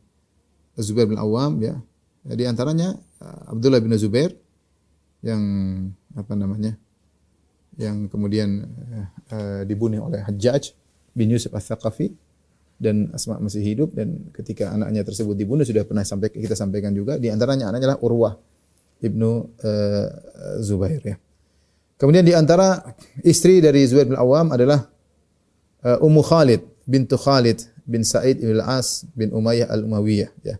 S3: Zubair bin Awam ya di antaranya eh, Abdullah bin Zubair yang apa namanya yang kemudian uh, uh, dibunuh oleh Hajjaj bin Yusuf Al-Thaqafi dan Asma masih hidup dan ketika anaknya tersebut dibunuh sudah pernah sampai kita sampaikan juga di antaranya anaknya adalah Urwah ibnu uh, Zubair ya. Kemudian di antara istri dari Zubair bin Awam adalah uh, Ummu Khalid bintu Khalid bin Sa'id bin Al-As bin Umayyah Al-Umayyah ya.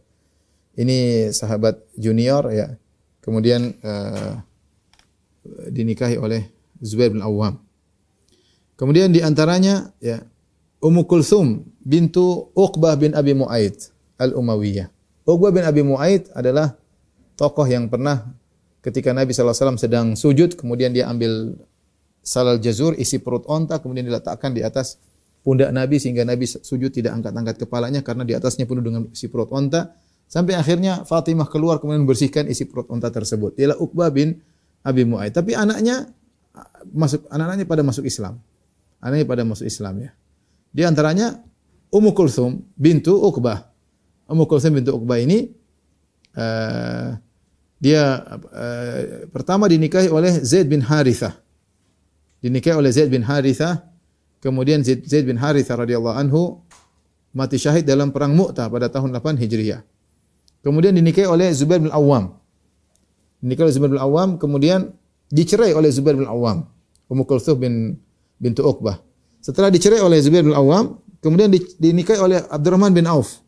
S3: Ini sahabat junior ya. Kemudian uh, dinikahi oleh Zubair bin Awam. Kemudian di antaranya ya Ummu Kulthum bintu Uqbah bin Abi Mu'aid Al-Umayyah. Uqbah bin Abi Mu'aid adalah tokoh yang pernah ketika Nabi SAW sedang sujud, kemudian dia ambil salal jazur, isi perut onta, kemudian diletakkan di atas pundak Nabi sehingga Nabi sujud tidak angkat-angkat kepalanya karena di atasnya penuh dengan isi perut onta. Sampai akhirnya Fatimah keluar kemudian membersihkan isi perut onta tersebut. Ialah Uqbah bin Abi Mu'aid. Tapi anaknya masuk anak-anaknya pada masuk Islam. Anaknya pada masuk Islam ya. Di antaranya Ummu Kulthum bintu Uqbah. Ummu Kulthum bintu Uqbah ini uh, dia uh, pertama dinikahi oleh Zaid bin Harithah. Dinikahi oleh Zaid bin Harithah. Kemudian Zaid, Zaid bin Harithah radhiyallahu anhu mati syahid dalam perang Mu'tah pada tahun 8 Hijriah. Kemudian dinikahi oleh Zubair bin Awam. Dinikahi oleh Zubair bin Awam, kemudian dicerai oleh Zubair bin Awam. Ummu Kulthum bin bintu Uqbah. Setelah dicerai oleh Zubair bin Awam, kemudian dinikahi oleh Abdurrahman bin Auf.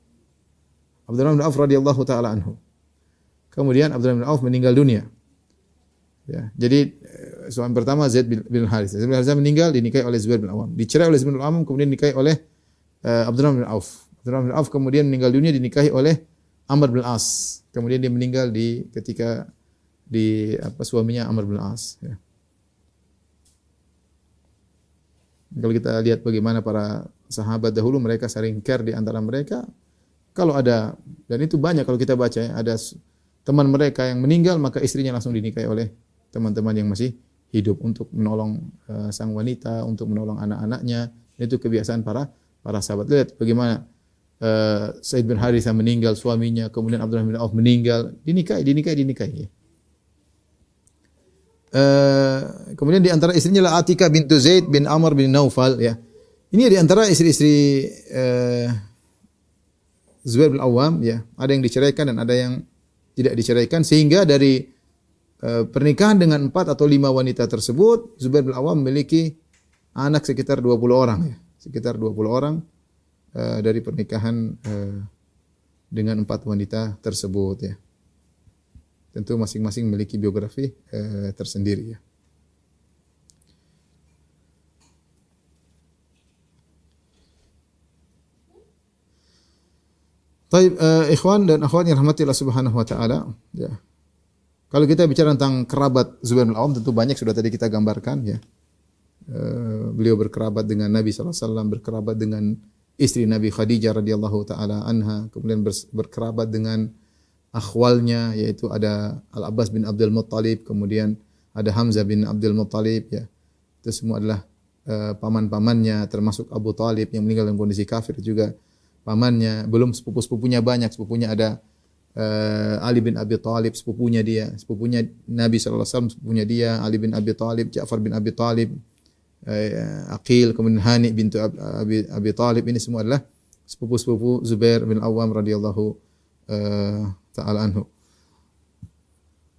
S3: Abdurrahman bin Auf radhiyallahu taala anhu. Kemudian Abdurrahman bin Auf meninggal dunia. Ya, jadi eh, suami pertama Zaid bin, bin Harith. Zaid bin Harith meninggal dinikahi oleh Zubair bin Awam. Dicerai oleh Zubair bin Awam kemudian dinikahi oleh uh, Abdurrahman bin Auf. Abdurrahman bin Auf kemudian meninggal dunia dinikahi oleh Amr bin As. Kemudian dia meninggal di ketika di apa suaminya Amr bin As ya. Kalau kita lihat bagaimana para sahabat dahulu mereka saling care di antara mereka, kalau ada dan itu banyak kalau kita baca ya, ada teman mereka yang meninggal maka istrinya langsung dinikahi oleh teman-teman yang masih hidup untuk menolong uh, sang wanita, untuk menolong anak-anaknya. Itu kebiasaan para para sahabat. Lihat bagaimana uh, Said bin Harithah meninggal suaminya, kemudian Abdullah bin Auf meninggal, dinikahi, dinikahi, dinikahi. Uh, kemudian di antara istrinya adalah Atika bintu Zaid bin Amr bin Naufal ya. Ini di antara istri-istri uh, Zubair bin Awam ya. Ada yang diceraikan dan ada yang tidak diceraikan sehingga dari pernikahan dengan empat atau lima wanita tersebut Zubair bin Awam memiliki anak sekitar 20 orang ya. Sekitar 20 orang uh, dari pernikahan uh, dengan empat wanita tersebut ya. Tentu masing-masing memiliki biografi eh, tersendiri ya. Taib uh, ikhwan dan akhwat yang rahmati Allah Subhanahu wa taala, ya. Kalau kita bicara tentang kerabat Zubair bin Awam tentu banyak sudah tadi kita gambarkan ya. Uh, beliau berkerabat dengan Nabi wasallam, berkerabat dengan istri Nabi Khadijah radhiyallahu taala anha, kemudian berkerabat dengan akhwalnya yaitu ada Al Abbas bin Abdul Muttalib, kemudian ada Hamzah bin Abdul Muttalib ya. Itu semua adalah uh, paman-pamannya termasuk Abu Talib yang meninggal dalam kondisi kafir juga pamannya, belum sepupu-sepupunya banyak, sepupunya ada uh, Ali bin Abi Talib, sepupunya dia, sepupunya Nabi sallallahu alaihi wasallam, sepupunya dia, Ali bin Abi Talib, Ja'far bin Abi Talib, Aqil, kemudian Hani bintu Abi, Abi Talib ini semua adalah sepupu-sepupu Zubair bin Awam radhiyallahu uh, taala anhu.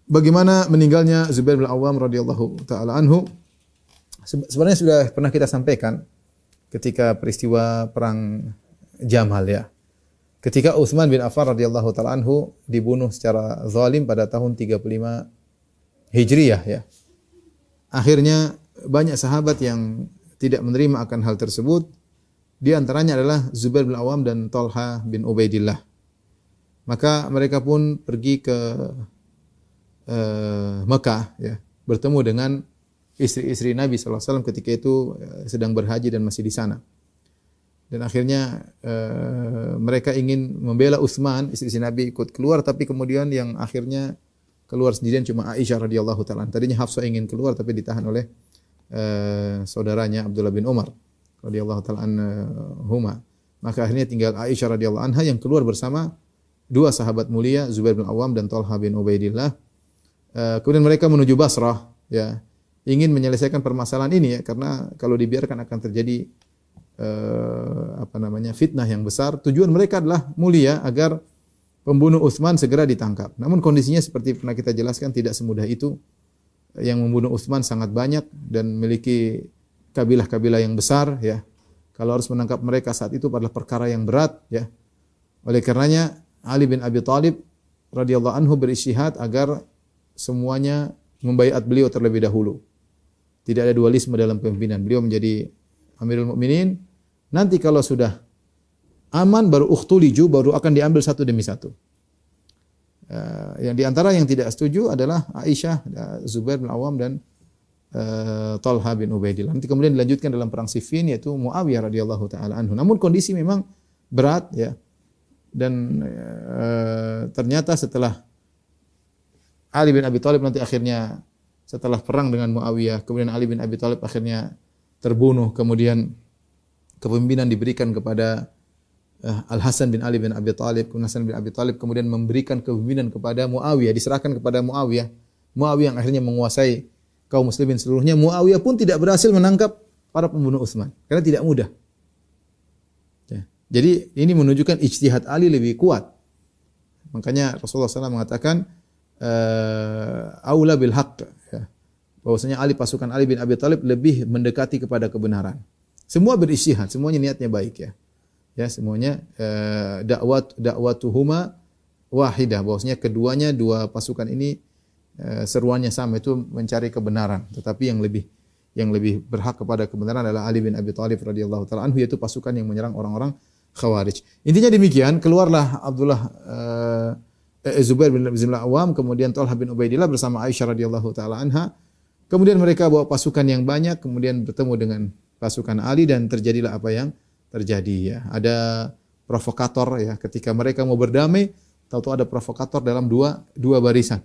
S3: Bagaimana meninggalnya Zubair bin Awam radhiyallahu taala anhu? Sebenarnya sudah pernah kita sampaikan ketika peristiwa perang Jamal ya. Ketika Utsman bin Affan radhiyallahu taala anhu dibunuh secara zalim pada tahun 35 Hijriyah ya. Akhirnya banyak sahabat yang tidak menerima akan hal tersebut. Di antaranya adalah Zubair bin Awam dan Talha bin Ubaidillah. Maka mereka pun pergi ke uh, Mekah ya, bertemu dengan istri-istri Nabi SAW ketika itu uh, sedang berhaji dan masih di sana. dan akhirnya uh, mereka ingin membela Utsman, istri Nabi ikut keluar tapi kemudian yang akhirnya keluar sendirian cuma Aisyah radhiyallahu taala. Tadinya Hafsah ingin keluar tapi ditahan oleh uh, saudaranya Abdullah bin Umar radhiyallahu taala anhuma. Maka akhirnya tinggal Aisyah radhiyallahu anha yang keluar bersama dua sahabat mulia Zubair bin Awam dan Talha bin Ubaidillah. Uh, kemudian mereka menuju Basrah ya ingin menyelesaikan permasalahan ini ya karena kalau dibiarkan akan terjadi uh, apa namanya fitnah yang besar. Tujuan mereka adalah mulia agar pembunuh Utsman segera ditangkap. Namun kondisinya seperti pernah kita jelaskan tidak semudah itu. Yang membunuh Utsman sangat banyak dan memiliki kabilah-kabilah yang besar ya. Kalau harus menangkap mereka saat itu adalah perkara yang berat ya. Oleh karenanya Ali bin Abi Thalib radhiyallahu anhu berisyihad agar semuanya membaiat beliau terlebih dahulu. Tidak ada dualisme dalam pemimpinan. Beliau menjadi Amirul Mukminin. Nanti kalau sudah aman baru ukhtuliju baru akan diambil satu demi satu. Uh, yang di antara yang tidak setuju adalah Aisyah, uh, Zubair bin Awam dan uh, Talha bin Ubaidillah. Nanti kemudian dilanjutkan dalam perang Siffin yaitu Muawiyah radhiyallahu taala anhu. Namun kondisi memang berat ya. Dan uh, ternyata setelah Ali bin Abi Thalib nanti akhirnya setelah perang dengan Muawiyah, kemudian Ali bin Abi Thalib akhirnya terbunuh, kemudian kepemimpinan diberikan kepada Al Hasan bin Ali bin Abi Thalib, kemudian Hasan bin Abi Thalib kemudian memberikan kepemimpinan kepada Muawiyah, diserahkan kepada Muawiyah. Muawiyah yang akhirnya menguasai kaum muslimin seluruhnya. Muawiyah pun tidak berhasil menangkap para pembunuh Utsman karena tidak mudah. Ya. Jadi ini menunjukkan ijtihad Ali lebih kuat. Makanya Rasulullah SAW mengatakan uh, aula bil haqq ya. Bahwasanya Ali pasukan Ali bin Abi Thalib lebih mendekati kepada kebenaran. Semua berijtihad, semuanya niatnya baik ya. Ya, semuanya uh, dakwat dakwatuhuma wahidah. Bahwasanya keduanya dua pasukan ini uh, seruannya sama itu mencari kebenaran, tetapi yang lebih yang lebih berhak kepada kebenaran adalah Ali bin Abi Thalib radhiyallahu taala anhu yaitu pasukan yang menyerang orang-orang Khawarij. Intinya demikian, keluarlah Abdullah uh, Zubair bin Abdullah Awam, kemudian Talha bin Ubaidillah bersama Aisyah radhiyallahu taala anha. Kemudian mereka bawa pasukan yang banyak, kemudian bertemu dengan pasukan Ali dan terjadilah apa yang terjadi ya. Ada provokator ya ketika mereka mau berdamai, tahu-tahu ada provokator dalam dua dua barisan.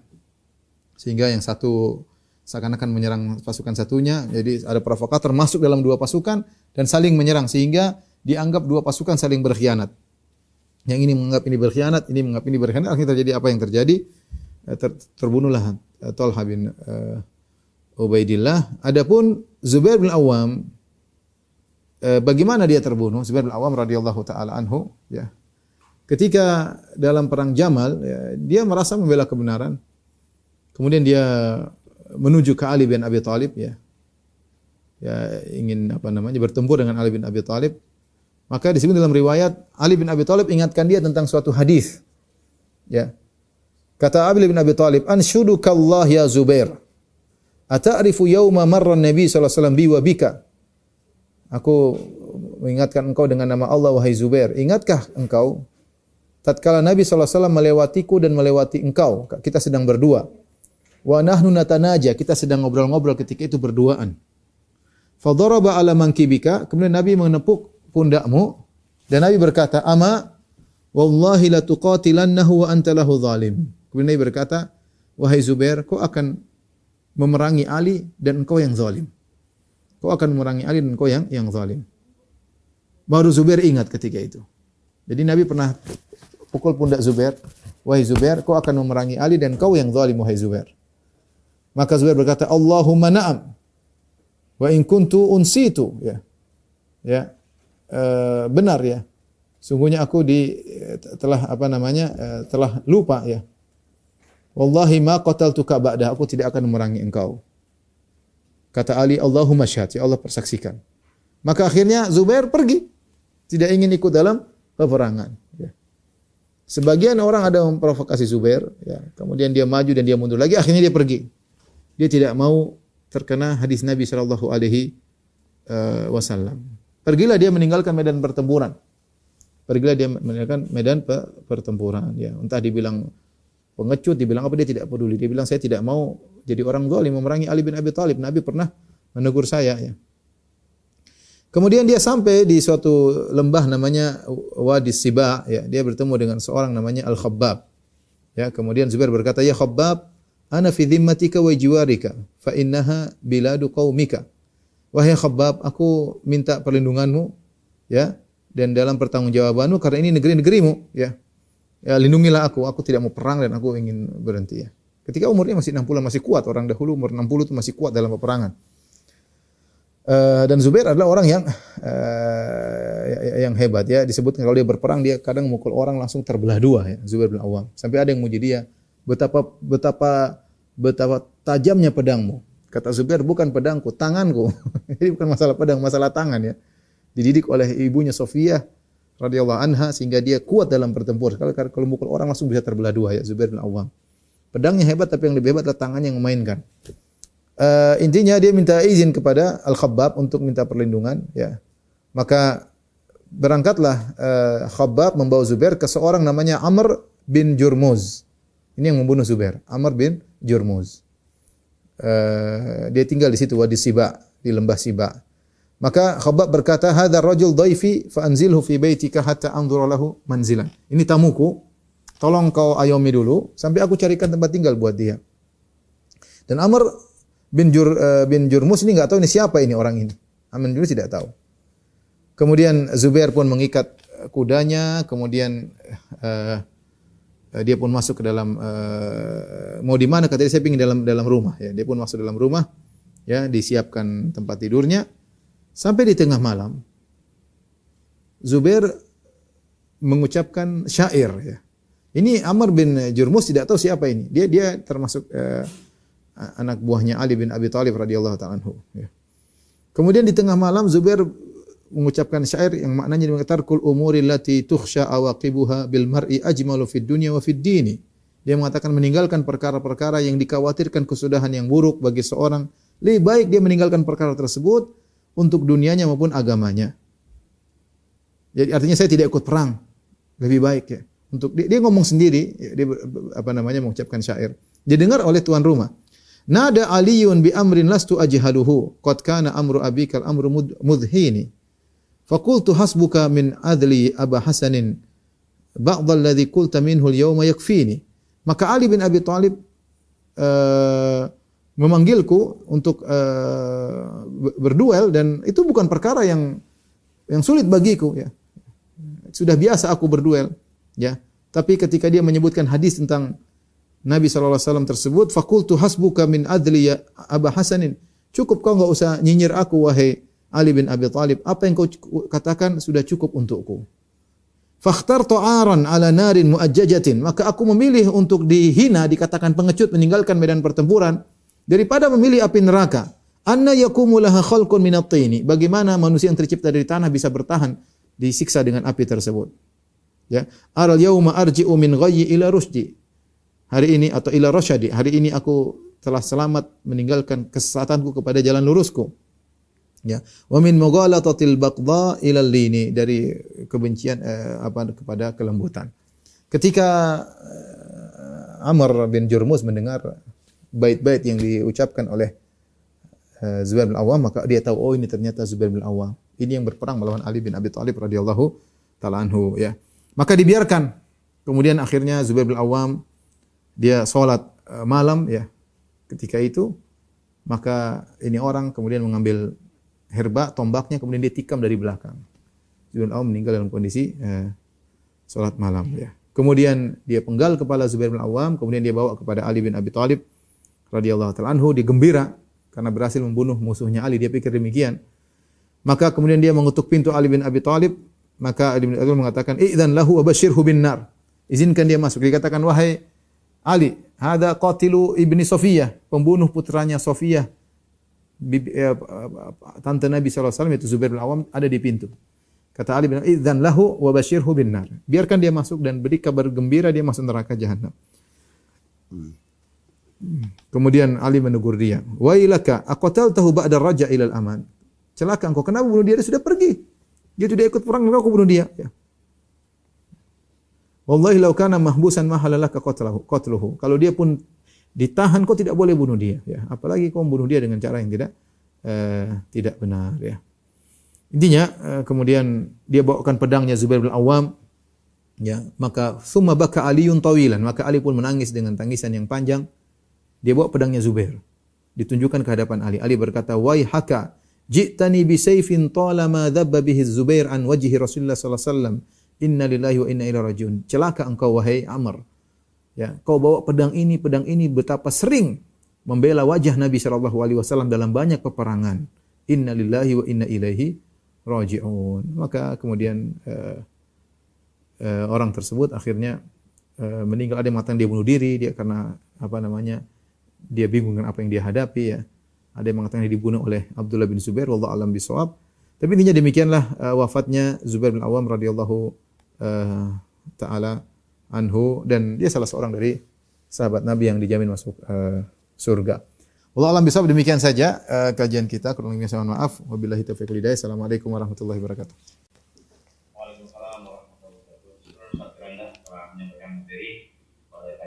S3: Sehingga yang satu seakan-akan menyerang pasukan satunya, jadi ada provokator masuk dalam dua pasukan dan saling menyerang sehingga dianggap dua pasukan saling berkhianat. Yang ini menganggap ini berkhianat, ini menganggap ini berkhianat. Akhirnya terjadi apa yang terjadi? Eh, ter, terbunuhlah eh, Talha bin uh, Ubaidillah. Adapun Zubair bin Awam, uh, bagaimana dia terbunuh? Zubair bin Awam radhiyallahu taala anhu, ya. Ketika dalam perang Jamal, ya, dia merasa membela kebenaran. Kemudian dia menuju ke Ali bin Abi Thalib, ya. Ya ingin apa namanya bertempur dengan Ali bin Abi Thalib. Maka disebut dalam riwayat Ali bin Abi Thalib ingatkan dia tentang suatu hadis. Ya. Kata Ali bin Abi Thalib, "Anshuduka Allah ya Zubair. Ata'rifu yawma marra Nabi sallallahu alaihi wasallam bi wa bika?" Aku mengingatkan engkau dengan nama Allah wahai Zubair. Ingatkah engkau tatkala Nabi sallallahu alaihi wasallam melewatiku dan melewati engkau? Kita sedang berdua. Wa nahnu natanaja, kita sedang ngobrol-ngobrol ketika itu berduaan. Fadaraba ala mankibika, kemudian Nabi menepuk pundakmu dan Nabi berkata, "Ama wallahi la tuqatilannahu wa anta lahu zalim." Kemudian Nabi berkata, "Wahai Zubair, kau akan memerangi Ali dan engkau yang zalim." Kau akan memerangi Ali dan engkau yang yang zalim. Baru Zubair ingat ketika itu. Jadi Nabi pernah pukul pundak Zubair, "Wahai Zubair, kau akan memerangi Ali dan kau yang zalim wahai Zubair." Maka Zubair berkata, "Allahumma na'am." Wa in kuntu unsitu, ya. Ya, uh, benar ya. Sungguhnya aku di telah apa namanya uh, telah lupa ya. Wallahi ma qataltuka ba'da aku tidak akan memerangi engkau. Kata Ali, Allahumma syahad, ya Allah persaksikan. Maka akhirnya Zubair pergi. Tidak ingin ikut dalam peperangan. Ya. Sebagian orang ada memprovokasi Zubair, ya. kemudian dia maju dan dia mundur lagi, akhirnya dia pergi. Dia tidak mau terkena hadis Nabi Shallallahu Alaihi eh, Wasallam. Pergilah dia meninggalkan medan pertempuran. Pergilah dia meninggalkan medan pertempuran. Ya, entah dibilang pengecut, dibilang apa dia tidak peduli. Dia bilang saya tidak mau jadi orang zalim memerangi Ali bin Abi Thalib. Nabi pernah menegur saya. Ya. Kemudian dia sampai di suatu lembah namanya Wadi Siba, ya. Dia bertemu dengan seorang namanya Al-Khabbab. Ya, kemudian Zubair berkata, "Ya Khabbab, ana fi dhimmatika wa jiwarika, fa innaha biladu qaumika." Wahai Khabbab, aku minta perlindunganmu, ya, dan dalam pertanggungjawabanmu karena ini negeri-negerimu, ya. Ya, lindungilah aku, aku tidak mau perang dan aku ingin berhenti ya. Ketika umurnya masih 60 masih kuat, orang dahulu umur 60 itu masih kuat dalam peperangan. Uh, dan Zubair adalah orang yang uh, yang hebat ya. Disebutkan kalau dia berperang dia kadang mukul orang langsung terbelah dua ya Zubair bin Awam. Sampai ada yang muji dia betapa betapa betapa tajamnya pedangmu. Kata Zubair bukan pedangku tanganku. Jadi bukan masalah pedang masalah tangan ya. Dididik oleh ibunya Sofia radhiyallahu anha sehingga dia kuat dalam pertempuran kalau kalau mukul orang langsung bisa terbelah dua ya Zubair bin Awam pedangnya hebat tapi yang lebih hebat adalah tangannya yang memainkan uh, intinya dia minta izin kepada Al-Khabbab untuk minta perlindungan ya. Maka berangkatlah uh, Khabbab membawa Zubair ke seorang namanya Amr bin Jurmuz. Ini yang membunuh Zubair, Amr bin Jurmuz. Uh, dia tinggal di situ Wadi Siba, di lembah Siba. Maka Khabbab berkata, "Hadzal rajul dhaifi fa anzilhu fi baitika hatta anzura lahu manzilan." Ini tamuku, tolong kau ayomi dulu sampai aku carikan tempat tinggal buat dia. Dan Amr bin Jur uh, bin Jurmus ini nggak tahu ini siapa ini orang ini. Amin dulu tidak tahu. Kemudian Zubair pun mengikat kudanya, kemudian uh, dia pun masuk ke dalam uh, mau di mana katanya saya pingin dalam dalam rumah ya. Dia pun masuk dalam rumah ya, disiapkan tempat tidurnya. Sampai di tengah malam Zubair mengucapkan syair ya. Ini Amr bin Jurmus tidak tahu siapa ini. Dia dia termasuk uh, anak buahnya Ali bin Abi Thalib radhiyallahu taala. Ya. Kemudian di tengah malam Zubair mengucapkan syair yang maknanya mengatakan kul umuri lati tukhsha awaqibuha bil mar'i ajmalu fid dunya wa fid dini. Dia mengatakan meninggalkan perkara-perkara yang dikhawatirkan kesudahan yang buruk bagi seorang. Lebih baik dia meninggalkan perkara tersebut untuk dunianya maupun agamanya. Jadi artinya saya tidak ikut perang. Lebih baik ya. Untuk dia, dia ngomong sendiri, ya, dia apa namanya mengucapkan syair. Didengar oleh tuan rumah. Nada Aliun bi amrin lastu ajhaluhu. Qad kana amru abikal amru mudhini. Fakultu hasbuka min adli Aba Hasanin. Ba'dha alladhi kulta minhu al-yawma yakfini. Maka Ali bin Abi Talib uh, memanggilku untuk uh, berduel dan itu bukan perkara yang yang sulit bagiku ya. Sudah biasa aku berduel ya. Tapi ketika dia menyebutkan hadis tentang Nabi SAW tersebut, fakultu hasbuka min adli ya Aba Hasanin. Cukup kau enggak usah nyinyir aku wahai Ali bin Abi Talib. Apa yang kau katakan sudah cukup untukku. Fakhtar to'aran ala narin muajjajatin. Maka aku memilih untuk dihina, dikatakan pengecut, meninggalkan medan pertempuran. Daripada memilih api neraka. Anna yakumu laha khalqun minat tini. Bagaimana manusia yang tercipta dari tanah bisa bertahan disiksa dengan api tersebut. Ya. Aral yauma arji'u min ghayyi ila rusdi hari ini atau ila rasyadi, hari ini aku telah selamat meninggalkan kesesatanku kepada jalan lurusku. Ya. Wa min mughalatatil baqdha ila lini dari kebencian eh, apa kepada kelembutan. Ketika eh, Amr bin Jurmus mendengar bait-bait yang diucapkan oleh eh, Zubair bin Awam, maka dia tahu oh ini ternyata Zubair bin Awam. Ini yang berperang melawan Ali bin Abi Thalib radhiyallahu taala ya. Maka dibiarkan. Kemudian akhirnya Zubair bin Awam dia sholat eh, malam ya ketika itu maka ini orang kemudian mengambil herba tombaknya kemudian dia tikam dari belakang. Zubair bin meninggal dalam kondisi eh, sholat malam ya. Kemudian dia penggal kepala Zubair bin Awam, kemudian dia bawa kepada Ali bin Abi Thalib radhiyallahu taala anhu, dia gembira karena berhasil membunuh musuhnya Ali, dia pikir demikian. Maka kemudian dia mengutuk pintu Ali bin Abi Thalib, maka Ali bin Abi Thalib mengatakan, "Idzan lahu wa basyirhu bin nar." Izinkan dia masuk. Dikatakan, "Wahai Ali, hada qatilu ibni Sofiyah, pembunuh putranya Sofiyah. Eh, tante Nabi SAW yaitu Zubair bin Awam ada di pintu. Kata Ali bin Idzan lahu wa basyirhu bin nar. Biarkan dia masuk dan beri kabar gembira dia masuk neraka jahanam. Kemudian Ali menegur dia. Wa ilaka aqataltahu ba'da raja ilal aman. Celaka engkau kenapa bunuh dia? Dia sudah pergi. Dia tidak ikut perang, engkau bunuh dia. Ya. Wallahi law kana mahbusan mahalalaka qatluhu. qatluhu. Kalau dia pun ditahan kau tidak boleh bunuh dia ya. Apalagi kau bunuh dia dengan cara yang tidak uh, tidak benar ya. Intinya eh, kemudian dia bawakan pedangnya Zubair bin Awam ya maka summa baka Aliun tawilan maka Ali pun menangis dengan tangisan yang panjang dia bawa pedangnya Zubair. Ditunjukkan ke hadapan Ali. Ali berkata wai haka ji'tani bi sayfin talama dhabba bihi Zubair an wajhi Rasulullah sallallahu alaihi wasallam. Inna lillahi wa inna ilaihi rajiun. Celaka engkau wahai Amr. Ya kau bawa pedang ini pedang ini betapa sering membela wajah Nabi sallallahu alaihi wasallam dalam banyak peperangan. Inna lillahi wa inna ilaihi rajiun. Maka kemudian uh, uh, orang tersebut akhirnya uh, meninggal. Ada yang mengatakan dia bunuh diri dia karena apa namanya dia bingung dengan apa yang dia hadapi ya ada yang mengatakan dia dibunuh oleh Abdullah bin Zubair wallahu alam bisawab tapi intinya demikianlah uh, wafatnya Zubair bin Awam radhiyallahu uh, taala anhu dan dia salah seorang dari sahabat Nabi yang dijamin masuk uh, surga. Allah alam bisawab demikian saja uh, kajian kita kurang lebihnya saya mohon maaf. Wabillahi taufiq hidayah. Assalamualaikum warahmatullahi wabarakatuh.